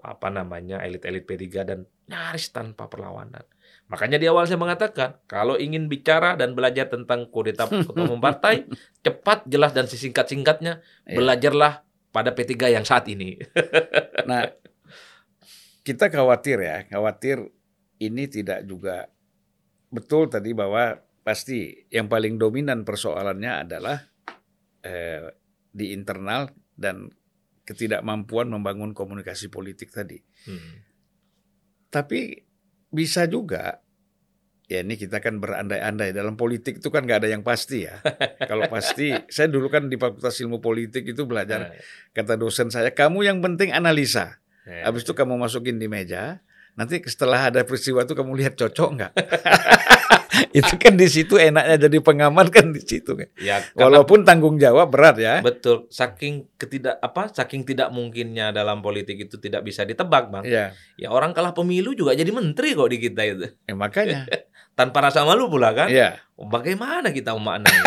apa namanya elit-elit P3 dan nyaris tanpa perlawanan. Makanya di awal saya mengatakan, kalau ingin bicara dan belajar tentang kudeta ketua umum partai, cepat, jelas dan sesingkat-singkatnya, Iya. belajarlah pada P3 yang saat ini. Nah, kita khawatir ya, khawatir ini tidak juga betul tadi bahwa pasti yang paling dominan persoalannya adalah eh, di internal dan ketidakmampuan membangun komunikasi politik tadi. Hmm. Tapi bisa juga, ya ini kita kan berandai-andai dalam politik itu kan nggak ada yang pasti ya. Kalau pasti, saya dulu kan di Fakultas Ilmu Politik itu belajar kata dosen saya, kamu yang penting analisa. Ya. Habis itu kamu masukin di meja, nanti setelah ada peristiwa itu kamu lihat cocok nggak? itu kan di situ enaknya jadi pengamat kan di situ kan. ya, karena Walaupun tanggung jawab berat ya. betul saking ketidak apa saking tidak mungkinnya dalam politik itu tidak bisa ditebak, Bang. Ya, Ya orang kalah pemilu juga jadi menteri kok di kita itu. eh, makanya. Tanpa rasa malu pula kan? ya, Bagaimana kita memaknai?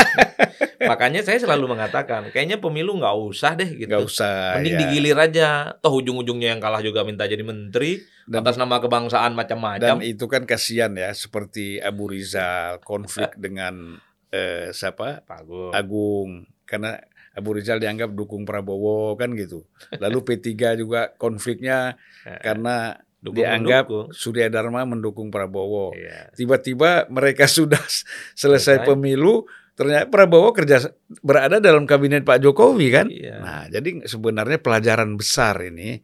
Makanya saya selalu mengatakan, kayaknya pemilu nggak usah deh gitu. nggak usah. Mending ya. digilir aja. Toh ujung-ujungnya yang kalah juga minta jadi menteri Dan- atas nama kebangsaan Dan macam-macam. itu kan kasihan ya, seperti Abu Rizal konflik dengan eh, siapa Bagus. Agung, karena Abu Rizal dianggap dukung Prabowo kan gitu. Lalu P3 juga konfliknya karena Dukung dianggap mendukung. Surya Dharma mendukung Prabowo. Iya. Tiba-tiba mereka sudah selesai pemilu, ternyata Prabowo kerja berada dalam kabinet Pak Jokowi kan. Iya. Nah, jadi sebenarnya pelajaran besar ini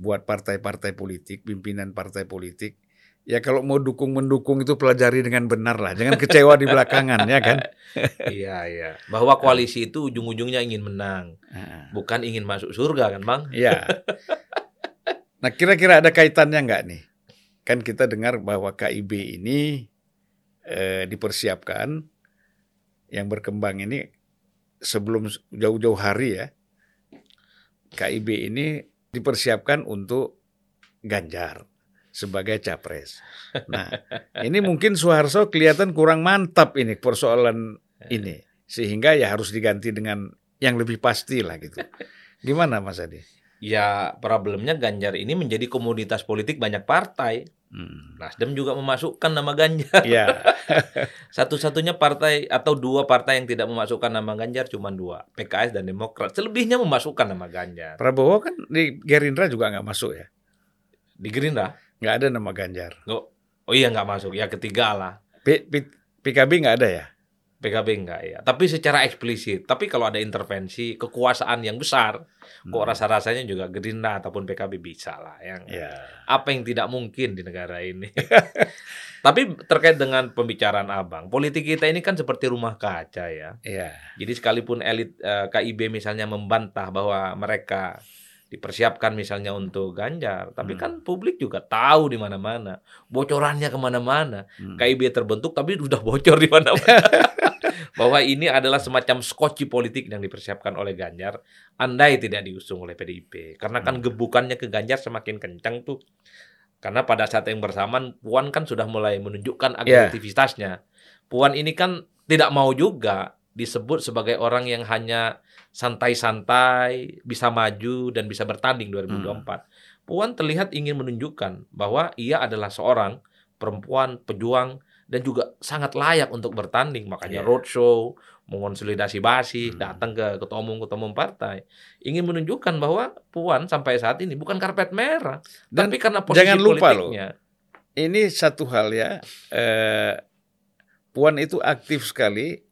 buat partai-partai politik, pimpinan partai politik. Ya kalau mau dukung mendukung itu pelajari dengan benar lah, jangan kecewa di belakangan ya kan. Iya, iya. Bahwa koalisi itu ujung-ujungnya ingin menang, bukan ingin masuk surga kan, Bang? Ya. Nah kira-kira ada kaitannya nggak nih? Kan kita dengar bahwa KIB ini eh, dipersiapkan yang berkembang ini sebelum jauh-jauh hari ya. KIB ini dipersiapkan untuk Ganjar sebagai capres. Nah, ini mungkin Soeharto kelihatan kurang mantap ini persoalan ini, sehingga ya harus diganti dengan yang lebih pasti lah gitu. Gimana Mas Adi? Ya, problemnya Ganjar ini menjadi komoditas politik banyak partai. Hmm. Nasdem juga memasukkan nama Ganjar. Ya, Satu-satunya partai atau dua partai yang tidak memasukkan nama Ganjar cuma dua, PKS dan Demokrat. Selebihnya memasukkan nama Ganjar. Prabowo kan di Gerindra juga nggak masuk ya, Di Gerindra, nggak ada nama Ganjar. oh, oh iya nggak masuk. Ya ketiga lah. P- P- PKB nggak ada ya. PKB enggak ya. Tapi secara eksplisit. Tapi kalau ada intervensi kekuasaan yang besar, kok Hmm. rasa-rasanya juga Gerindra ataupun PKB bisa lah. Yang Ya, apa yang tidak mungkin di negara ini. Tapi terkait dengan pembicaraan Abang, politik kita ini kan seperti rumah kaca ya. ya, Jadi sekalipun elit eh, KIB misalnya membantah bahwa mereka dipersiapkan misalnya untuk Ganjar, tapi Hmm. kan publik juga tahu di mana-mana, bocorannya ke mana-mana. Hmm. KIB terbentuk tapi sudah bocor di mana-mana. bahwa ini adalah semacam skoci politik yang dipersiapkan oleh Ganjar, andai tidak diusung oleh PDIP. Karena kan Hmm. gebukannya ke Ganjar semakin kencang tuh. Karena pada saat yang bersamaan Puan kan sudah mulai menunjukkan Ya. agresivitasnya. Puan ini kan tidak mau juga disebut sebagai orang yang hanya santai-santai, bisa maju dan bisa bertanding 2024. Puan terlihat ingin menunjukkan bahwa ia adalah seorang perempuan pejuang dan juga sangat layak untuk bertanding. Makanya Iya. roadshow, mengonsolidasi basis, Hmm. datang ke ketua umum-ketua umum partai, ingin menunjukkan bahwa Puan sampai saat ini bukan karpet merah, Dan tapi karena posisi jangan lupa loh, politiknya. ini satu hal ya. Eh, Puan itu aktif sekali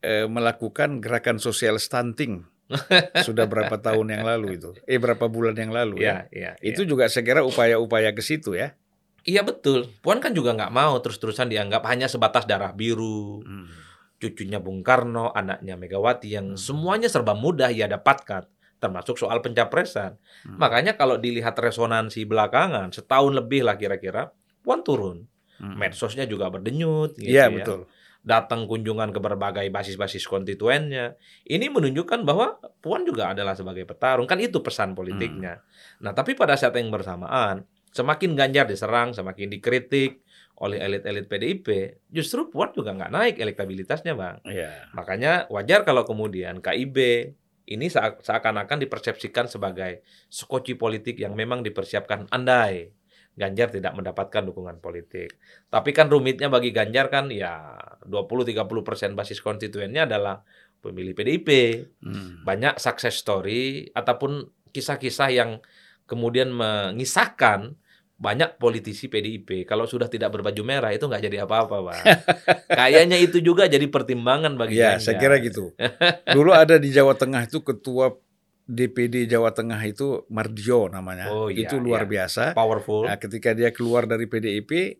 eh, melakukan gerakan sosial stunting. Sudah berapa tahun yang lalu itu? Eh berapa bulan yang lalu ya? Iya, iya. Itu juga saya kira upaya-upaya ke situ ya. Iya betul. Puan kan juga nggak mau terus-terusan dianggap hanya sebatas darah biru, Hmm. cucunya Bung Karno, anaknya Megawati yang Hmm. semuanya serba mudah ia dapatkan, termasuk soal pencapresan. Hmm. Makanya kalau dilihat resonansi belakangan, setahun lebih lah kira-kira, Puan turun. Hmm. Medsosnya juga berdenyut. Gitu Iya ya. betul. Datang kunjungan ke berbagai basis-basis konstituennya. Ini menunjukkan bahwa Puan juga adalah sebagai petarung. Kan itu pesan politiknya. Nah tapi pada saat yang bersamaan, semakin Ganjar diserang, semakin dikritik oleh elit-elit PDIP, justru Puan juga nggak naik elektabilitasnya, Bang. Iya. Makanya wajar kalau kemudian KIB ini seak- seakan-akan dipersepsikan sebagai skoci politik yang memang dipersiapkan andai Ganjar tidak mendapatkan dukungan politik. Tapi kan rumitnya bagi Ganjar kan ya 20-30% basis konstituennya adalah pemilih PDIP. Hmm. Banyak success story ataupun kisah-kisah yang kemudian mengisahkan banyak politisi PDIP kalau sudah tidak berbaju merah itu nggak jadi apa-apa, Bang. Kayaknya itu juga jadi pertimbangan bagi Iya, Ganjar. saya kira gitu. Dulu ada di Jawa Tengah itu ketua DPD Jawa Tengah itu Mardio namanya. Oh, iya, itu luar iya. biasa. Powerful. Nah, ketika dia keluar dari PDIP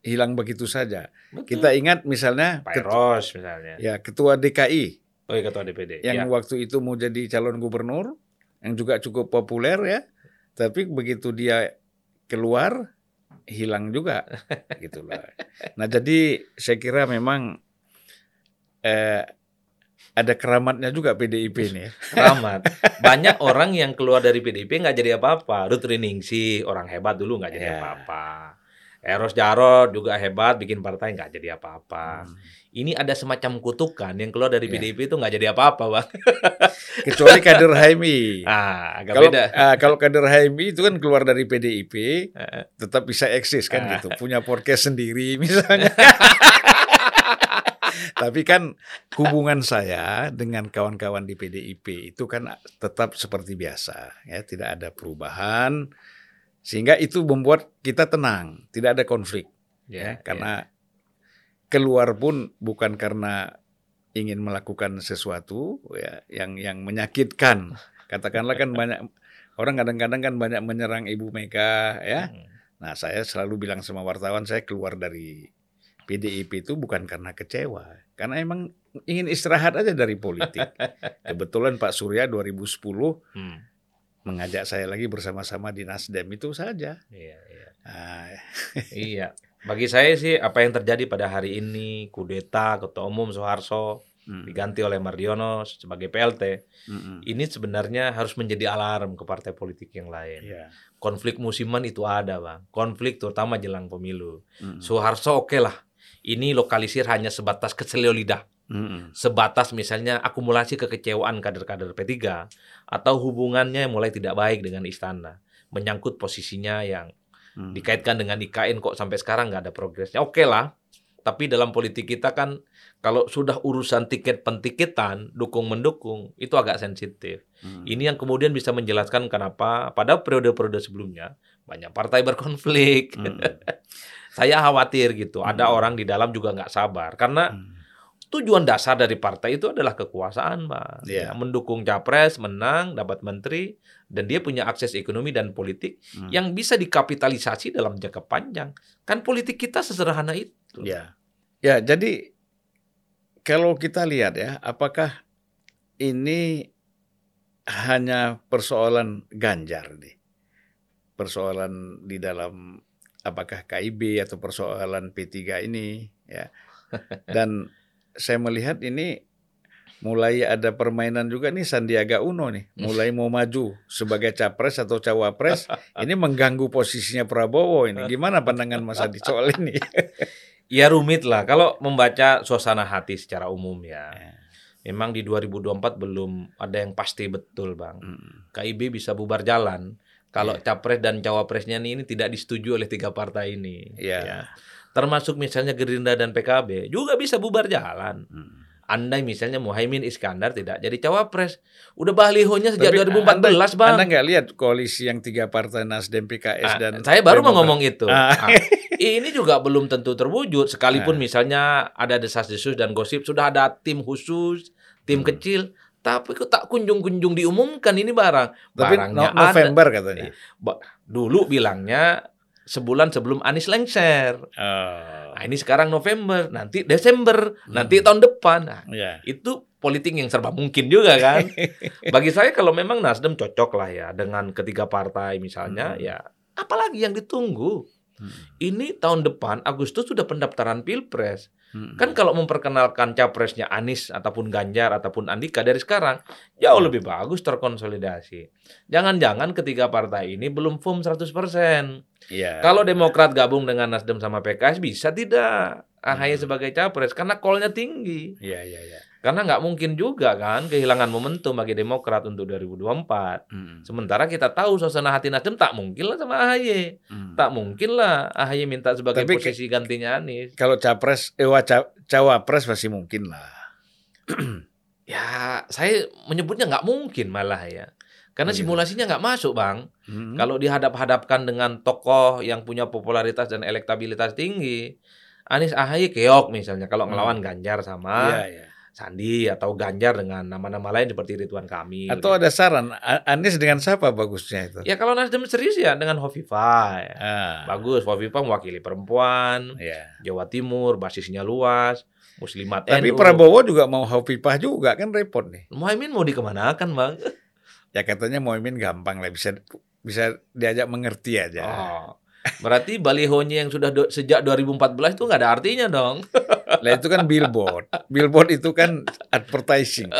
hilang begitu saja. Betul. Kita ingat misalnya Pak Eros misalnya. ya ketua DKI Oh, iya, ketua DPD. yang Ya. waktu itu mau jadi calon gubernur yang juga cukup populer ya. Tapi begitu dia keluar hilang juga gitu loh. Nah, jadi saya kira memang eh ada keramatnya juga PDIP ini ya. Keramat. Banyak orang yang keluar dari PDIP nggak jadi apa-apa. Ruth Riningsi, orang hebat dulu nggak jadi Ya. Eros Jarot juga hebat, bikin partai nggak jadi apa-apa. Hmm. Ini ada semacam kutukan yang keluar dari. PDIP itu nggak jadi apa-apa, bang. Kecuali kader Haimi. Ah, agak Kalau beda. ah, kalau kader Haimi itu kan keluar dari PDIP Eh, tetap bisa eksis kan Ah. gitu, punya podcast sendiri misalnya. Tapi kan hubungan saya dengan kawan-kawan di PDIP itu kan tetap seperti biasa, ya tidak ada perubahan, sehingga itu membuat kita tenang, tidak ada konflik, ya, ya karena ya. keluar pun bukan karena ingin melakukan sesuatu ya yang yang menyakitkan. Katakanlah kan banyak orang kadang-kadang kan banyak menyerang Ibu Mega ya. Hmm. Nah, saya selalu bilang sama wartawan saya keluar dari PDIP itu bukan karena kecewa, karena emang ingin istirahat aja dari politik. Kebetulan Pak Surya 2010 hmm. Mengajak saya lagi bersama-sama di Nasdem itu saja. Iya, iya. Nah, iya. Bagi saya sih apa yang terjadi pada hari ini kudeta ketua umum Soeharto hmm. diganti oleh Mardiono sebagai PLT hmm. ini sebenarnya harus menjadi alarm ke partai politik yang lain. Yeah. Konflik musiman itu ada bang, konflik terutama jelang pemilu. Hmm. Soeharto oke okay lah, ini lokalisir hanya sebatas keselio lidah. Hmm. Sebatas misalnya akumulasi kekecewaan kader-kader P3 atau hubungannya mulai tidak baik dengan istana, menyangkut posisinya yang Hmm. Dikaitkan dengan IKN kok sampai sekarang nggak ada progresnya. Oke okay lah. Tapi dalam politik kita kan kalau sudah urusan tiket pentiketan, dukung mendukung, itu agak sensitif. Hmm. Ini yang kemudian bisa menjelaskan kenapa pada periode-periode sebelumnya banyak partai berkonflik. Hmm. Saya khawatir gitu, hmm. ada orang di dalam juga nggak sabar karena hmm tujuan dasar dari partai itu adalah kekuasaan, Pak. Yeah. Ya, mendukung capres, menang, dapat menteri, dan dia punya akses ekonomi dan politik hmm. yang bisa dikapitalisasi dalam jangka panjang. Kan politik kita sesederhana itu. Ya, ya. Jadi kalau kita lihat ya, apakah ini hanya persoalan Ganjar nih, persoalan di dalam apakah KIB atau persoalan P3 ini, ya, dan saya melihat ini mulai ada permainan juga nih Sandiaga Uno nih, mulai mau maju sebagai capres atau cawapres, ini mengganggu posisinya Prabowo ini. Gimana pandangan Mas Adi soal ini? ya rumit lah kalau membaca suasana hati secara umum ya. ya. Memang di 2024 belum ada yang pasti betul, Bang. Hmm. KIB bisa bubar jalan kalau ya. capres dan cawapresnya ini, ini tidak disetujui oleh tiga partai ini. Ya. ya termasuk misalnya Gerindra dan PKB juga bisa bubar jalan. Hmm. Andai misalnya Muhaimin Iskandar tidak jadi cawapres, udah balihonya sejak Tapi 2014 anda, bang. Anda nggak lihat koalisi yang tiga partai Nasdem, PKS ah, dan saya baru mau ngomong itu. Ah. Ah, ini juga belum tentu terwujud, sekalipun ah. misalnya ada desas-desus dan gosip sudah ada tim khusus, tim hmm. kecil, tapi kok tak kunjung-kunjung diumumkan ini barang. Tapi Barangnya November ada. katanya. Dulu bilangnya sebulan sebelum Anies lengser. Oh. Nah, ini sekarang November, nanti Desember, hmm. nanti tahun depan. Nah, yeah. itu politik yang serba mungkin juga kan. Bagi saya kalau memang Nasdem cocok lah ya dengan ketiga partai misalnya, hmm. ya apalagi yang ditunggu. Hmm. Ini tahun depan Agustus sudah pendaftaran Pilpres. Hmm. Kan kalau memperkenalkan capresnya Anies ataupun Ganjar ataupun Andika dari sekarang jauh lebih bagus terkonsolidasi. Jangan-jangan ketiga partai ini belum firm 100%. Yeah. Kalau Demokrat gabung dengan Nasdem sama PKS bisa tidak AHY hmm. sebagai capres karena call-nya tinggi. Iya, iya, iya. Karena nggak mungkin juga kan kehilangan momentum bagi Demokrat untuk 2024. Hmm. Sementara kita tahu suasana hati Nasdem tak mungkin lah sama AHY. Hmm. Tak mungkin lah AHY minta sebagai Tapi posisi gantinya Anies. Kalau capres, eh cawapres masih mungkin lah. ya, saya menyebutnya nggak mungkin malah ya. Karena oh, simulasinya nggak masuk, Bang. Hmm. Kalau dihadap-hadapkan dengan tokoh yang punya popularitas dan elektabilitas tinggi, Anies AHY keok misalnya kalau ngelawan hmm. Ganjar sama yeah, yeah. Sandi atau Ganjar dengan nama-nama lain seperti Ridwan Kamil. Atau ada saran Anies dengan siapa bagusnya itu? Ya kalau Nasdem serius ya dengan Hovifa. Ya. Ah. Bagus, Hovifa mewakili perempuan, yeah. Jawa Timur, basisnya luas, Muslimat Tapi NU. Prabowo juga mau Hovifa juga kan repot nih. Muhaimin mau dikemanakan bang? ya katanya Muhaimin gampang lah bisa bisa diajak mengerti aja. Oh. Berarti balihonya yang sudah do, sejak 2014 itu nggak ada artinya dong. Lah itu kan billboard. Billboard itu kan advertising.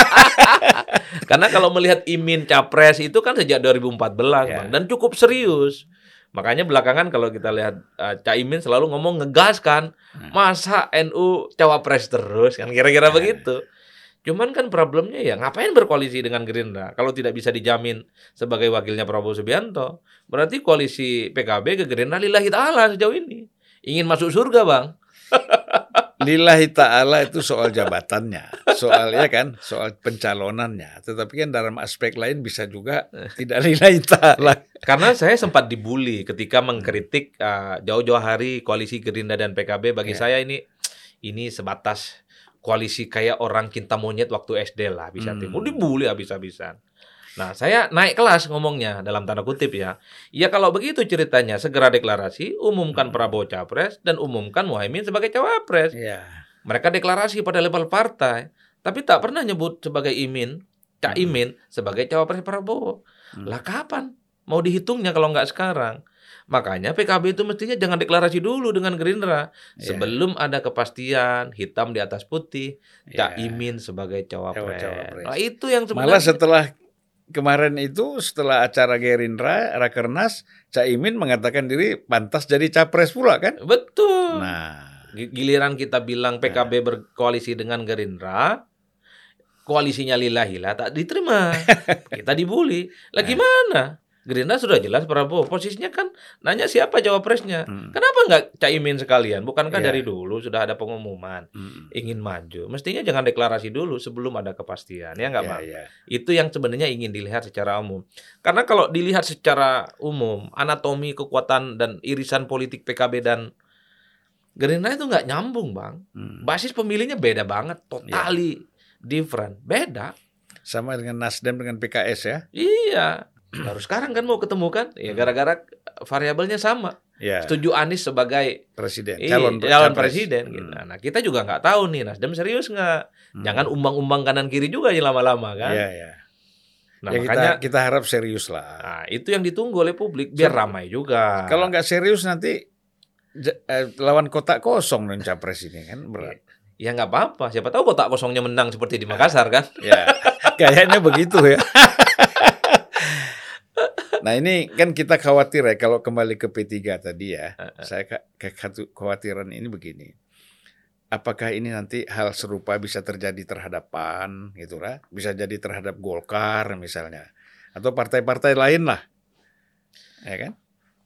Karena kalau melihat Imin capres itu kan sejak 2014 ya. Bang dan cukup serius. Makanya belakangan kalau kita lihat uh, Caimin selalu ngomong ngegas kan, hmm. masa NU cawapres terus kan kira-kira ya. begitu. Cuman kan problemnya ya ngapain berkoalisi dengan Gerindra kalau tidak bisa dijamin sebagai wakilnya Prabowo Subianto. Berarti koalisi PKB ke Gerindra lillahi ta'ala sejauh ini. Ingin masuk surga bang. lillahi ta'ala itu soal jabatannya, soalnya kan, soal pencalonannya. Tetapi kan dalam aspek lain bisa juga tidak lillahi ta'ala. Karena saya sempat dibully ketika mengkritik uh, jauh-jauh hari koalisi Gerindra dan PKB. Bagi Ya. saya ini ini sebatas koalisi kayak orang cinta monyet waktu SD lah bisa Hmm. timur dibully habis-habisan. Nah, saya naik kelas ngomongnya dalam tanda kutip ya. Ya kalau begitu ceritanya segera deklarasi, umumkan Hmm. Prabowo capres dan umumkan Muhaimin sebagai cawapres. Ya. Mereka deklarasi pada level partai, tapi tak pernah nyebut sebagai Imin, Cak Hmm. Imin sebagai cawapres Prabowo. Hmm. Lah kapan mau dihitungnya kalau nggak sekarang? Makanya PKB itu mestinya jangan deklarasi dulu dengan Gerindra Ya. sebelum ada kepastian hitam di atas putih Cak Ya. Imin sebagai cawapres. Cawapres. Nah, itu yang Malah sebenarnya setelah kemarin itu setelah acara Gerindra Rakernas Caimin mengatakan diri pantas jadi capres pula kan? betul. Nah, Gi- Giliran kita bilang PKB berkoalisi dengan Gerindra, koalisinya lila-hila tak diterima. kita dibully. Lah gimana? Gerindra sudah jelas Prabowo. Posisinya kan nanya siapa cawapresnya. hmm, Kenapa nggak Caimin sekalian? Bukankah Iya. dari dulu sudah ada pengumuman hmm, ingin maju? Mestinya jangan deklarasi dulu sebelum ada kepastian, ya nggak Bang? ya. Itu yang sebenarnya ingin dilihat secara umum. Karena kalau dilihat secara umum, anatomi kekuatan dan irisan politik PKB dan Gerindra itu nggak nyambung, Bang. Hmm. Basis pemilihnya beda banget, totally different. Beda. Sama dengan Nasdem dengan PKS ya? Iya. Baru sekarang kan mau ketemu kan? Ya gara-gara variabelnya sama. Ya, Setuju Anies sebagai presiden, Iya, calon, calon presiden. Hmm, gitu. Nah kita juga nggak tahu nih Nasdem serius nggak? hmm. Jangan umbang-umbang kanan kiri juga ya lama-lama kan? Ya, ya. Nah ya makanya kita kita harap serius lah. nah, itu yang ditunggu oleh publik biar Ser- ramai juga. Kalau nggak serius nanti eh, lawan kotak kosong dan capres ini kan berat. ya nggak apa-apa. Siapa tahu kotak kosongnya menang seperti di Makassar kan? Ya, kayaknya begitu ya. Nah ini kan kita khawatir ya kalau kembali ke P3 tadi ya. Saya ke- kekhawatiran ini begini. Apakah ini nanti hal serupa bisa terjadi terhadap PAN gitu lah, bisa jadi terhadap Golkar misalnya, atau partai-partai lain lah, ya kan?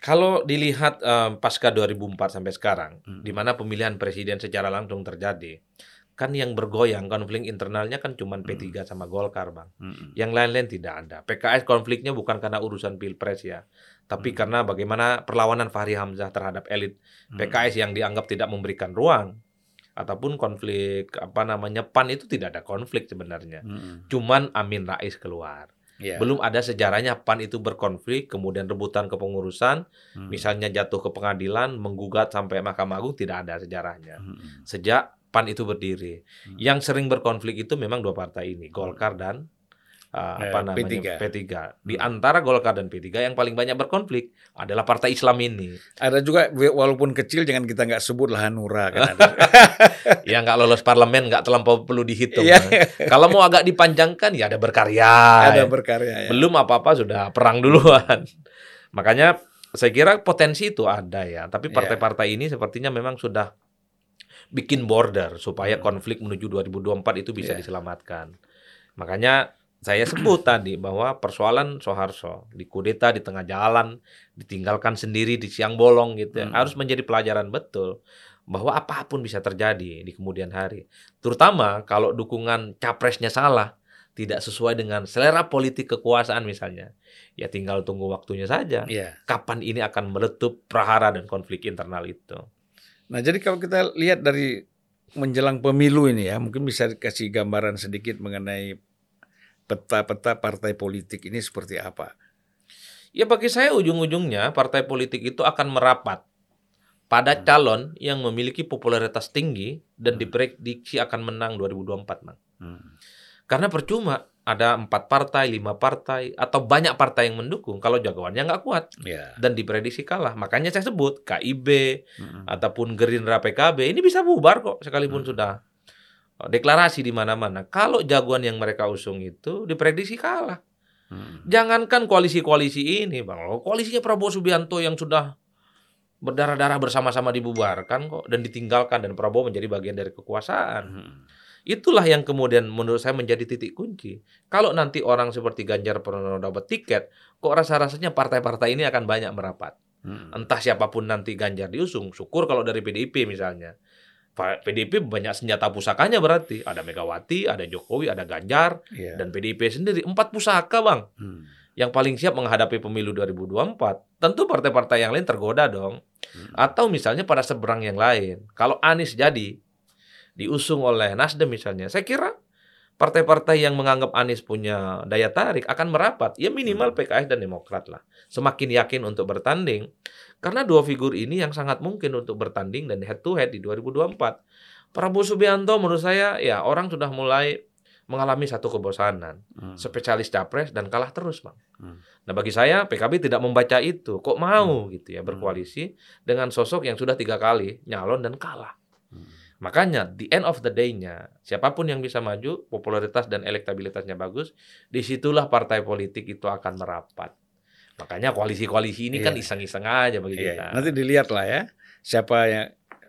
Kalau dilihat eh, pasca 2004 sampai sekarang, Hmm. di mana pemilihan presiden secara langsung terjadi, kan yang bergoyang konflik internalnya kan cuma Hmm. P3 sama Golkar, bang. Mm-mm. Yang lain-lain tidak ada. PKS konfliknya bukan karena urusan pilpres ya, tapi Hmm. karena bagaimana perlawanan Fahri Hamzah terhadap elit Hmm. PKS yang dianggap tidak memberikan ruang, ataupun konflik apa namanya PAN itu tidak ada konflik sebenarnya. Mm-mm. Cuman Amin Rais keluar. Ya. Belum ada sejarahnya PAN itu berkonflik, kemudian rebutan kepengurusan, Mm. misalnya jatuh ke pengadilan, menggugat sampai Mahkamah Agung tidak ada sejarahnya. Mm-mm. Sejak PAN itu berdiri, Hmm. yang sering berkonflik itu memang dua partai ini, Golkar dan uh, Eh, apa namanya P3. Di Hmm. antara Golkar dan P3 yang paling banyak berkonflik adalah partai Islam ini. Ada juga walaupun kecil jangan kita nggak sebut lah Hanura kan ada. yang nggak lolos parlemen nggak terlampau perlu dihitung. Iya. Kalau mau agak dipanjangkan ya ada berkarya. ada berkarya ya. Belum apa-apa sudah perang duluan. Makanya saya kira potensi itu ada ya. Tapi Iya. partai-partai ini sepertinya memang sudah bikin border supaya Hmm. konflik menuju 2024 itu bisa Iya. diselamatkan. Makanya saya sebut tadi bahwa persoalan Soeharto di kudeta di tengah jalan, ditinggalkan sendiri di siang bolong gitu ya, Hmm. harus menjadi pelajaran betul bahwa apa pun bisa terjadi di kemudian hari. Terutama kalau dukungan capresnya salah, tidak sesuai dengan selera politik kekuasaan misalnya. Ya tinggal tunggu waktunya saja. Iya. Kapan ini akan meletup prahara dan konflik internal itu. Nah, jadi kalau kita lihat dari menjelang pemilu ini ya, mungkin bisa kasih gambaran sedikit mengenai peta-peta partai politik ini seperti apa. Ya bagi saya ujung-ujungnya partai politik itu akan merapat pada Hmm. calon yang memiliki popularitas tinggi dan Hmm. diprediksi akan menang 2024, Bang. Hmm. Karena percuma ada empat partai, lima partai, atau banyak partai yang mendukung kalau jagoannya nggak kuat Ya. dan diprediksi kalah. Makanya saya sebut KIB Hmm. ataupun Gerindra PKB ini bisa bubar kok sekalipun Hmm. sudah oh, deklarasi di mana-mana. Kalau jagoan yang mereka usung itu diprediksi kalah. Hmm. Jangankan koalisi-koalisi ini, Bang. Loh, Koalisinya Prabowo Subianto yang sudah berdarah-darah bersama-sama dibubarkan kok dan ditinggalkan dan Prabowo menjadi bagian dari kekuasaan. Hmm. Itulah yang kemudian menurut saya menjadi titik kunci. Kalau nanti orang seperti Ganjar Pranowo dapat tiket, kok rasa-rasanya partai-partai ini akan banyak merapat. Hmm. Entah siapa pun nanti Ganjar diusung, syukur kalau dari PDIP misalnya. PDIP banyak senjata pusakanya berarti. Ada Megawati, ada Jokowi, ada Ganjar, Iya. dan PDIP sendiri. Empat pusaka, Bang. Hmm. Yang paling siap menghadapi pemilu 2024. Tentu partai-partai yang lain tergoda dong. Hmm. Atau misalnya pada seberang yang lain. Kalau Anies jadi diusung oleh Nasdem misalnya, saya kira partai-partai yang menganggap Anies punya daya tarik akan merapat. Ya minimal Hmm. PKS dan Demokrat lah. Semakin yakin untuk bertanding. Karena dua figur ini yang sangat mungkin untuk bertanding dan head to head di 2024. Prabowo Subianto menurut saya ya orang sudah mulai mengalami satu kebosanan. Hmm. Spesialis capres dan kalah terus, Bang. Hmm. Nah, bagi saya PKB tidak membaca itu. Kok mau gitu ya berkoalisi dengan sosok yang sudah tiga kali nyalon dan kalah. Makanya the end of the day-nya siapa pun yang bisa maju, popularitas dan elektabilitasnya bagus, di situlah partai politik itu akan merapat. Makanya koalisi-koalisi ini kan Iya. iseng-iseng aja bagi Iya. kita. Nanti dilihat lah ya siapa yang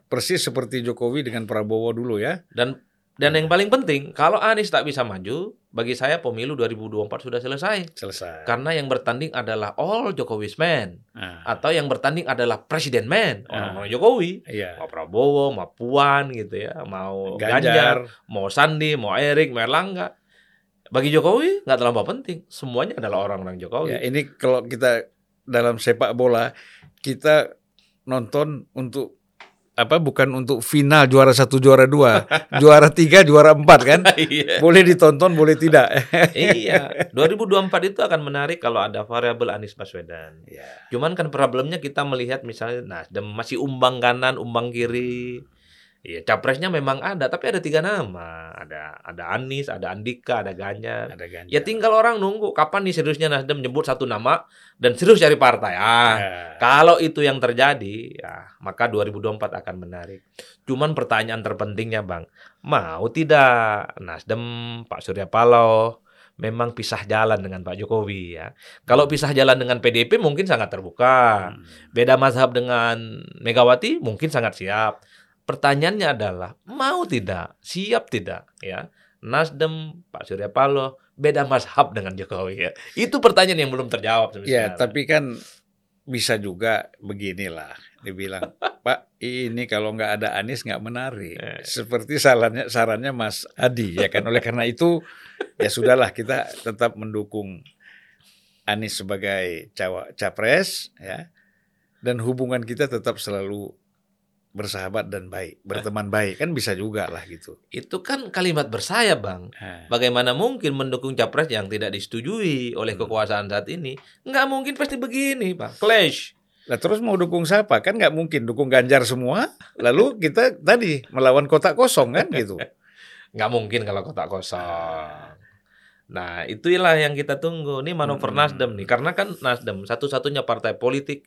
persis seperti Jokowi dengan Prabowo dulu ya. Dan dan yang paling penting, kalau Anies tak bisa maju, bagi saya pemilu 2024 sudah selesai. Selesai. Karena yang bertanding adalah all Jokowi's man Nah, atau yang bertanding adalah presiden man, Ah. orang-orang Jokowi. iya. Mau Prabowo, mau Puan gitu ya, mau Ganjar, Ganjar. mau Sandi, mau Erik, mau Erlangga. Bagi Jokowi nggak terlalu penting, semuanya adalah orang-orang Jokowi. Ya, ini kalau kita dalam sepak bola kita nonton untuk apa bukan untuk final juara satu juara dua juara tiga juara empat kan Iya. boleh ditonton boleh tidak iya, 2024 itu akan menarik kalau ada variabel Anies Baswedan. ya. Cuman kan problemnya kita melihat misalnya Nasdem masih umbang kanan, umbang kiri. Iya, capresnya memang ada, tapi ada tiga nama. Ada ada Anies, ada Andika, ada Ganjar. ada Ganjar Ya tinggal orang nunggu kapan nih seriusnya Nasdem nyebut satu nama dan serius cari partai. Ah, Ya. kalau itu yang terjadi, ya maka 2024 akan menarik. Cuman pertanyaan terpentingnya, Bang, mau tidak Nasdem Pak Surya Paloh memang pisah jalan dengan Pak Jokowi ya. Kalau pisah jalan dengan PDIP mungkin sangat terbuka. Hmm. Beda mazhab dengan Megawati mungkin sangat siap. Pertanyaannya adalah mau tidak, siap tidak ya. Nasdem, Pak Surya Paloh beda mazhab dengan Jokowi ya. Itu pertanyaan yang belum terjawab Ya, sekarang. tapi kan bisa juga beginilah. Dibilang, Pak, ini kalau nggak ada Anies nggak menarik. Eh. Seperti sarannya sarannya Mas Adi ya kan. Oleh karena itu, ya sudahlah kita tetap mendukung Anies sebagai cawa, capres ya. Dan hubungan kita tetap selalu bersahabat dan baik, berteman baik kan bisa juga lah gitu. Itu kan kalimat bersayap, Bang. Nah, Bagaimana mungkin mendukung capres yang tidak disetujui oleh Hmm. kekuasaan saat ini? Nggak mungkin pasti begini, Bang. Clash. Lah terus mau dukung siapa? Kan nggak mungkin dukung Ganjar semua. Lalu kita tadi melawan kotak kosong kan gitu. Nggak mungkin kalau kotak kosong. Nah, itulah yang kita tunggu. Ini manuver Hmm. Nasdem nih. Karena kan Nasdem satu-satunya partai politik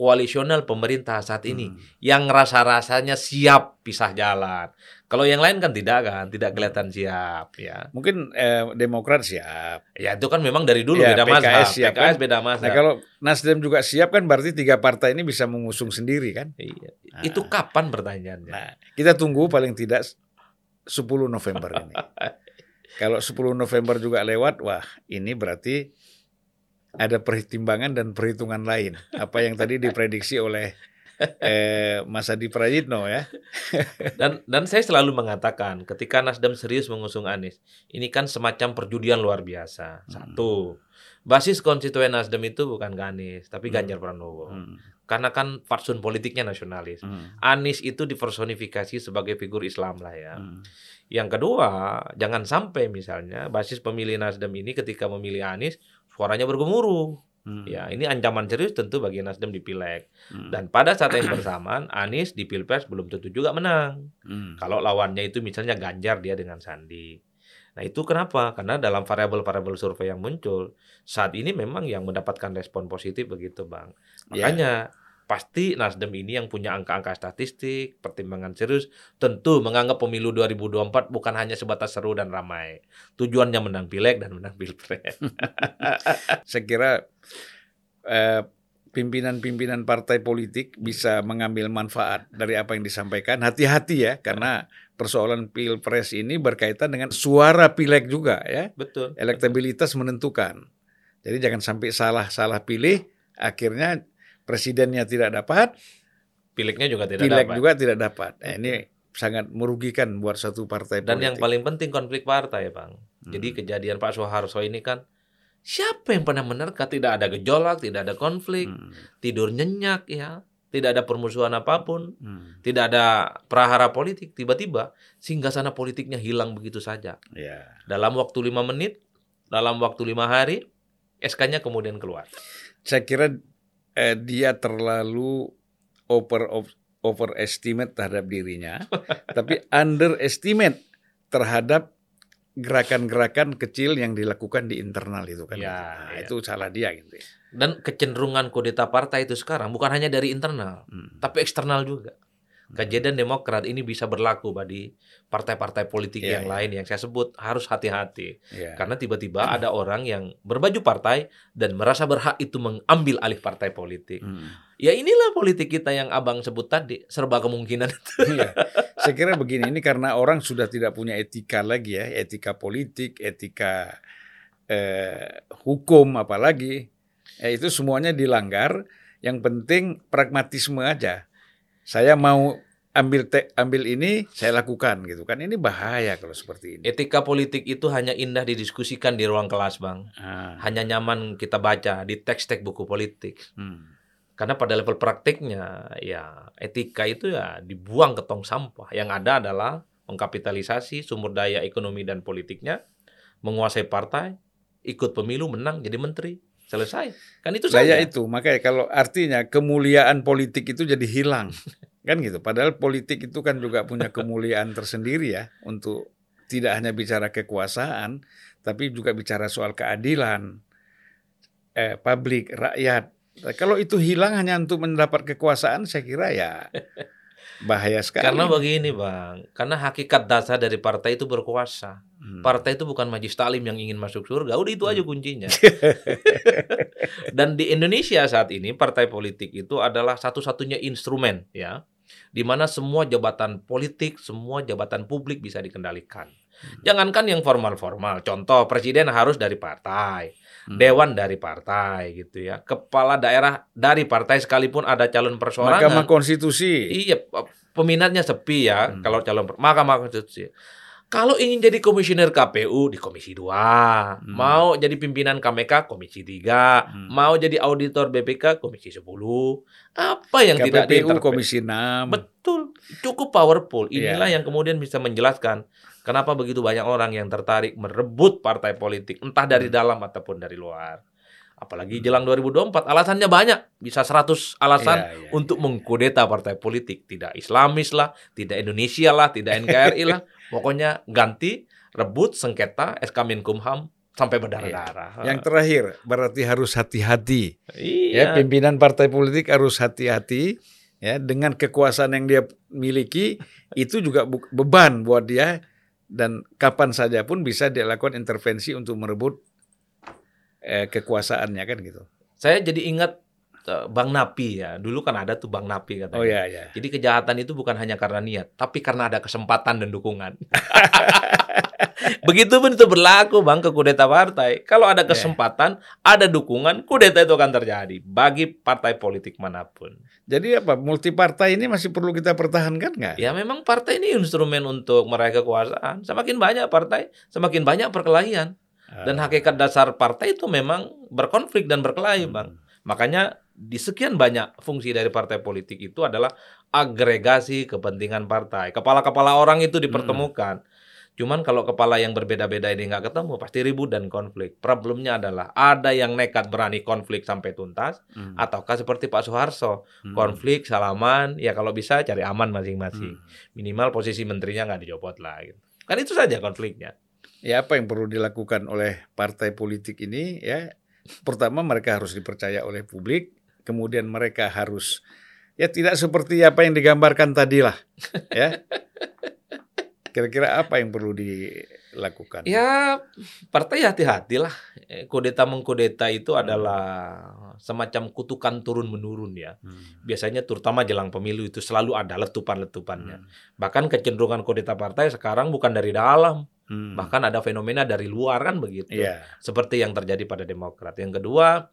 koalisional pemerintah saat ini Hmm. yang rasa-rasanya siap pisah jalan. Kalau yang lain kan tidak kan, tidak kelihatan siap ya. Mungkin eh, Demokrat siap. Ya itu kan memang dari dulu Ya, beda PKS siap PKS kan? beda mazhab. Nah kalau Nasdem juga siap kan berarti tiga partai ini bisa mengusung sendiri kan. Iya. Nah. Itu kapan pertanyaannya? Nah kita tunggu paling tidak 10 November ini. Kalau 10 November juga lewat, wah ini berarti ada pertimbangan dan perhitungan lain. Apa yang tadi diprediksi oleh eh, Mas Adi Prayitno ya. Dan dan saya selalu mengatakan ketika Nasdem serius mengusung Anies, ini kan semacam perjudian luar biasa. Hmm. Satu, basis konstituen Nasdem itu bukan ke Anies, tapi Hmm. Ganjar Pranowo. Hmm, Karena kan fatsun politiknya nasionalis. hmm, Anies itu dipersonifikasi sebagai figur Islam lah ya. hmm. Yang kedua, jangan sampai misalnya basis pemilih Nasdem ini ketika memilih Anies suaranya bergemuruh. Hmm, Ya, ini ancaman serius tentu bagi Nasdem di Pileg. hmm, Dan pada saat yang bersamaan, Anies di Pilpres belum tentu juga menang. hmm. Kalau lawannya itu misalnya Ganjar dia dengan Sandi. Nah itu kenapa? Karena dalam variabel-variabel survei yang muncul saat ini memang yang mendapatkan respon positif begitu bang. Ya. Makanya pasti Nasdem ini yang punya angka-angka statistik, pertimbangan serius, tentu menganggap pemilu 2024 bukan hanya sebatas seru dan ramai. Tujuannya menang pileg dan menang pilpres. Saya kira eh, pimpinan-pimpinan partai politik bisa mengambil manfaat dari apa yang disampaikan. Hati-hati ya, karena persoalan pilpres ini berkaitan dengan suara pileg juga ya. Betul. Elektabilitas menentukan. Jadi jangan sampai salah-salah pilih, akhirnya presidennya tidak dapat, Pilegnya juga tidak pileg dapat. juga tidak dapat. Nah, ini sangat merugikan buat satu partai Dan politik. yang paling penting konflik partai, Bang. Hmm. Jadi kejadian Pak Soeharto ini kan siapa yang pernah menerka tidak ada gejolak, tidak ada konflik, Hmm. tidur nyenyak ya, tidak ada permusuhan apa pun, Hmm. tidak ada prahara politik, tiba-tiba sana politiknya hilang begitu saja. Ya. Dalam waktu lima menit, dalam waktu lima hari, SK-nya kemudian keluar. Saya kira eh, dia terlalu over overestimate terhadap dirinya, tapi underestimate terhadap gerakan-gerakan kecil yang dilakukan di internal itu kan. Ya, Nah, ya. Itu salah dia gitu. ya. Dan kecenderungan kudeta partai itu sekarang bukan hanya dari internal, Hmm. tapi eksternal juga. Kejadian Demokrat ini bisa berlaku bagi partai-partai politik Iya, yang iya. lain yang saya sebut harus hati-hati. Ya. Karena tiba-tiba ada orang yang berbaju partai dan merasa berhak itu mengambil alih partai politik. Hmm. Ya inilah politik kita yang abang sebut tadi, serba kemungkinan. Iya. Saya kira begini, ini karena orang sudah tidak punya etika lagi ya, etika politik, etika eh, hukum apalagi, eh, itu semuanya dilanggar. Yang penting pragmatisme aja. Saya mau ambil te, ambil ini, saya lakukan gitu kan. Ini bahaya kalau seperti ini. Etika politik itu hanya indah didiskusikan di ruang kelas, Bang. Ah, Hanya nyaman kita baca di teks-teks buku politik. hmm. Karena pada level praktiknya, ya etika itu ya dibuang ke tong sampah. Yang ada adalah mengkapitalisasi sumber daya ekonomi dan politiknya, menguasai partai, ikut pemilu, menang, jadi menteri. Selesai. Kan itu Saya saja. itu makanya kalau artinya kemuliaan politik itu jadi hilang kan gitu. Padahal politik itu kan juga punya kemuliaan tersendiri ya untuk tidak hanya bicara kekuasaan tapi juga bicara soal keadilan eh, publik rakyat. Nah, Kalau itu hilang hanya untuk mendapat kekuasaan saya kira ya bahaya sekali. Karena begini bang, karena hakikat dasar dari partai itu berkuasa. Hmm. Partai itu bukan majlis taklim yang ingin masuk surga, udah itu aja kuncinya. Dan di Indonesia saat ini partai politik itu adalah satu-satunya instrumen ya, di mana semua jabatan politik, semua jabatan publik bisa dikendalikan. Jangankan yang formal-formal, contoh presiden harus dari partai, Hmm. dewan dari partai gitu ya, kepala daerah dari partai sekalipun ada calon persoalan. Mahkamah Konstitusi. Iya, peminatnya sepi ya Hmm. kalau calon Mahkamah Konstitusi. Kalau ingin jadi komisioner KPU di Komisi 2, Hmm. mau jadi pimpinan KMK Komisi 3, Hmm. mau jadi auditor BPK Komisi 10. Apa yang tidak KPPU diinterpret- Komisi 6. Betul, cukup powerful. Iya. Inilah yang kemudian bisa menjelaskan kenapa begitu banyak orang yang tertarik merebut partai politik entah dari Hmm. dalam ataupun dari luar. Apalagi jelang 2024, alasannya banyak, bisa 100 alasan Iya, iya, untuk mengkudeta partai politik, tidak Islamis lah, tidak Indonesia lah, tidak NKRI lah, pokoknya ganti, rebut, sengketa, SK Menkumham sampai berdarah-darah. Yang terakhir berarti harus hati-hati. iya. Ya, pimpinan partai politik harus hati-hati ya dengan kekuasaan yang dia miliki. Itu juga beban buat dia. Dan kapan saja pun bisa dia lakukan intervensi untuk merebut eh, kekuasaannya kan gitu. Saya jadi ingat eh, Bang Napi ya, dulu kan ada tuh Bang Napi katanya. Oh ya ya. Jadi kejahatan itu bukan hanya karena niat, tapi karena ada kesempatan dan dukungan. Begitupun itu berlaku bang ke kudeta partai. Kalau ada Ya. kesempatan, ada dukungan, kudeta itu akan terjadi bagi partai politik mana pun. Jadi apa multi partai ini masih perlu kita pertahankan nggak? Ya memang partai ini instrumen untuk meraih kekuasaan. Semakin banyak partai, semakin banyak perkelahian. Dan Ah. hakikat dasar partai itu memang berkonflik dan berkelahi Hmm. bang. Makanya di sekian banyak fungsi dari partai politik itu adalah agregasi kepentingan partai. Kepala-kepala orang itu dipertemukan. Cuman kalau kepala yang berbeda-beda ini nggak ketemu, pasti ribut dan konflik. Problemnya adalah ada yang nekat berani konflik sampai tuntas, Hmm. ataukah seperti Pak Soeharto, Hmm. konflik, salaman, ya kalau bisa cari aman masing-masing. Hmm. Minimal posisi menterinya nggak dicopot lah. Gitu. Kan itu saja konfliknya. Ya apa yang perlu dilakukan oleh partai politik ini ya pertama mereka harus dipercaya oleh publik, kemudian mereka harus ya tidak seperti apa yang digambarkan tadi lah ya. Kira-kira apa yang perlu dilakukan? Ya, partai hati-hatilah. Kudeta mengkudeta itu adalah semacam kutukan turun menurun ya. Hmm. Biasanya terutama jelang pemilu itu selalu ada letupan-letupannya. Hmm. Bahkan kecenderungan kudeta partai sekarang bukan dari dalam, Hmm. bahkan ada fenomena dari luar kan begitu. Iya. Seperti yang terjadi pada Demokrat. Yang kedua,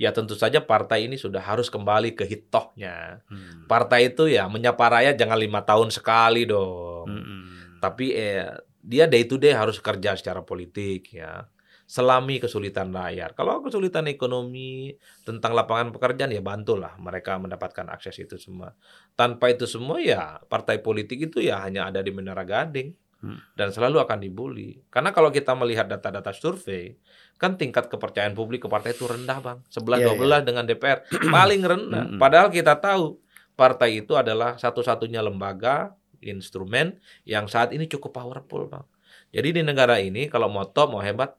ya tentu saja partai ini sudah harus kembali ke hitohnya. Hmm. Partai itu ya menyapa rakyat jangan lima tahun sekali dong. Hmm. Tapi eh, dia day to day harus kerja secara politik ya. Selami kesulitan rakyat. Kalau kesulitan ekonomi tentang lapangan pekerjaan ya bantulah mereka mendapatkan akses itu semua. Tanpa itu semua ya partai politik itu ya hanya ada di Menara Gading Hmm. dan selalu akan dibully. Karena kalau kita melihat data-data survei, kan tingkat kepercayaan publik ke partai itu rendah, Bang. 11 Iya, 12 dengan DPR paling rendah. Padahal kita tahu partai itu adalah satu-satunya lembaga instrumen yang saat ini cukup powerful, Bang. Jadi di negara ini kalau mau top, mau hebat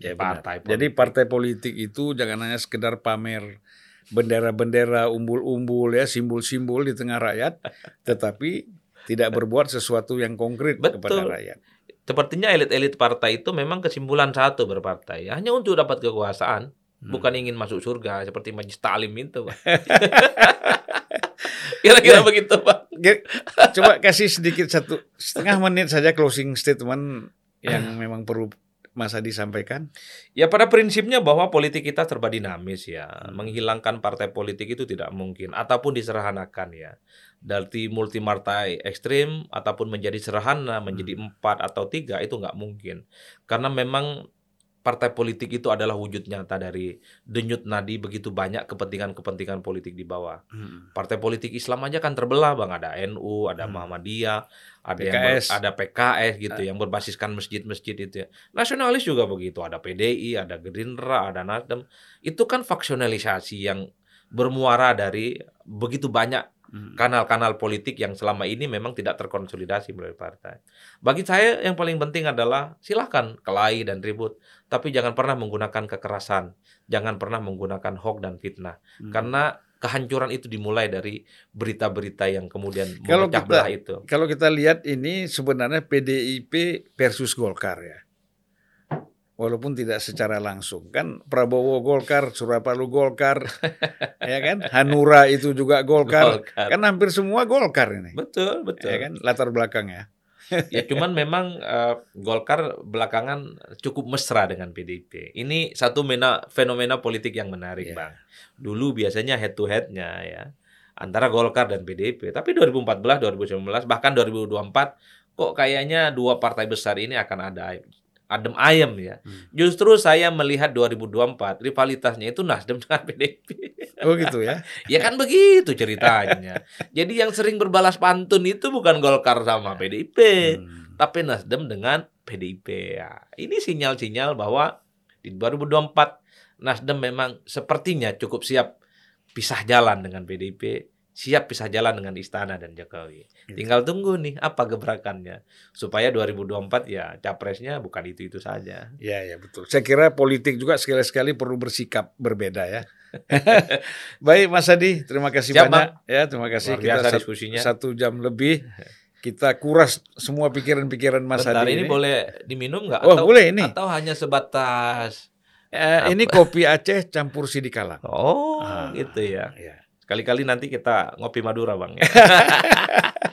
Ya, benar. partai Jadi politik. partai politik itu jangan hanya sekedar pamer bendera-bendera umbul-umbul ya simbol-simbol di tengah rakyat, tetapi tidak berbuat sesuatu yang konkret kepada Betul. rakyat. Sepertinya elit-elit partai itu memang kesimpulan satu berpartai, hanya untuk dapat kekuasaan, Hmm. bukan ingin masuk surga seperti Majlis Talim itu. Kira-kira Ya. begitu. Ge- Coba kasih sedikit satu setengah menit saja closing statement yang memang perlu Mas Adi sampaikan. Ya pada prinsipnya bahwa politik kita serba dinamis ya. Hmm. Menghilangkan partai politik itu tidak mungkin ataupun diserahanakan ya. Dari multi partai ekstrim ataupun menjadi serahana menjadi empat atau tiga itu nggak mungkin. Karena memang partai politik itu adalah wujud nyata dari denyut nadi begitu banyak kepentingan-kepentingan politik di bawah. Partai politik Islam aja kan terbelah bang ada NU, ada Hmm. Muhammadiyah, ada yang ber- PKS. ada PKS gitu Ah. yang berbasiskan masjid-masjid itu. ya. Nasionalis juga begitu, ada PDI, ada Gerindra, ada Nasdem. Itu kan faksionalisasi yang bermuara dari begitu banyak Hmm. Kanal-kanal politik yang selama ini memang tidak terkonsolidasi melalui partai. Bagi saya yang paling penting adalah silahkan kelahi dan ribut, tapi jangan pernah menggunakan kekerasan, jangan pernah menggunakan hoax dan fitnah, Hmm. karena kehancuran itu dimulai dari berita-berita yang kemudian Kalau memecah kita- belah itu. Kalau kita lihat ini sebenarnya PDIP versus Golkar ya. Walaupun tidak secara langsung kan Prabowo Golkar, Surapalo Golkar, ya kan, Hanura itu juga Golkar, Golkar. kan hampir semua Golkar ini, Betul, betul. ya kan, latar belakangnya. Ya cuman memang eh, Golkar belakangan cukup mesra dengan PDIP. Ini satu mena, fenomena politik yang menarik, Iya. Bang. Dulu biasanya head to headnya ya antara Golkar dan PDIP. Tapi 2014, 2019, bahkan 2024 kok kayaknya dua partai besar ini akan ada adem ayem ya. Hmm. Justru saya melihat 2024 rivalitasnya itu Nasdem dengan PDIP. Oh gitu ya. Ya kan begitu ceritanya. Jadi yang sering berbalas pantun itu bukan Golkar sama PDIP, Hmm. tapi Nasdem dengan PDIP. Ya, ini sinyal-sinyal bahwa di 2024 Nasdem memang sepertinya cukup siap pisah jalan dengan PDIP, siap pisah jalan dengan Istana dan Jokowi. Gitu. Tinggal tunggu nih apa gebrakannya supaya 2024 ya capresnya bukan itu-itu saja. Ya ya betul. Saya kira politik juga sekali-sekali perlu bersikap berbeda ya. Baik Mas Adi, terima kasih Siap, banyak ya. Terima kasih Luar biasa sat- diskusinya. satu jam lebih kita kuras semua pikiran-pikiran Mas Bentar Adi ini, boleh diminum nggak? Oh atau, boleh ini. atau hanya sebatas Eh, ini kopi Aceh campur sidikalang. Oh, Ah. gitu ya. Ya. Sekali-kali nanti kita ngopi Madura, Bang.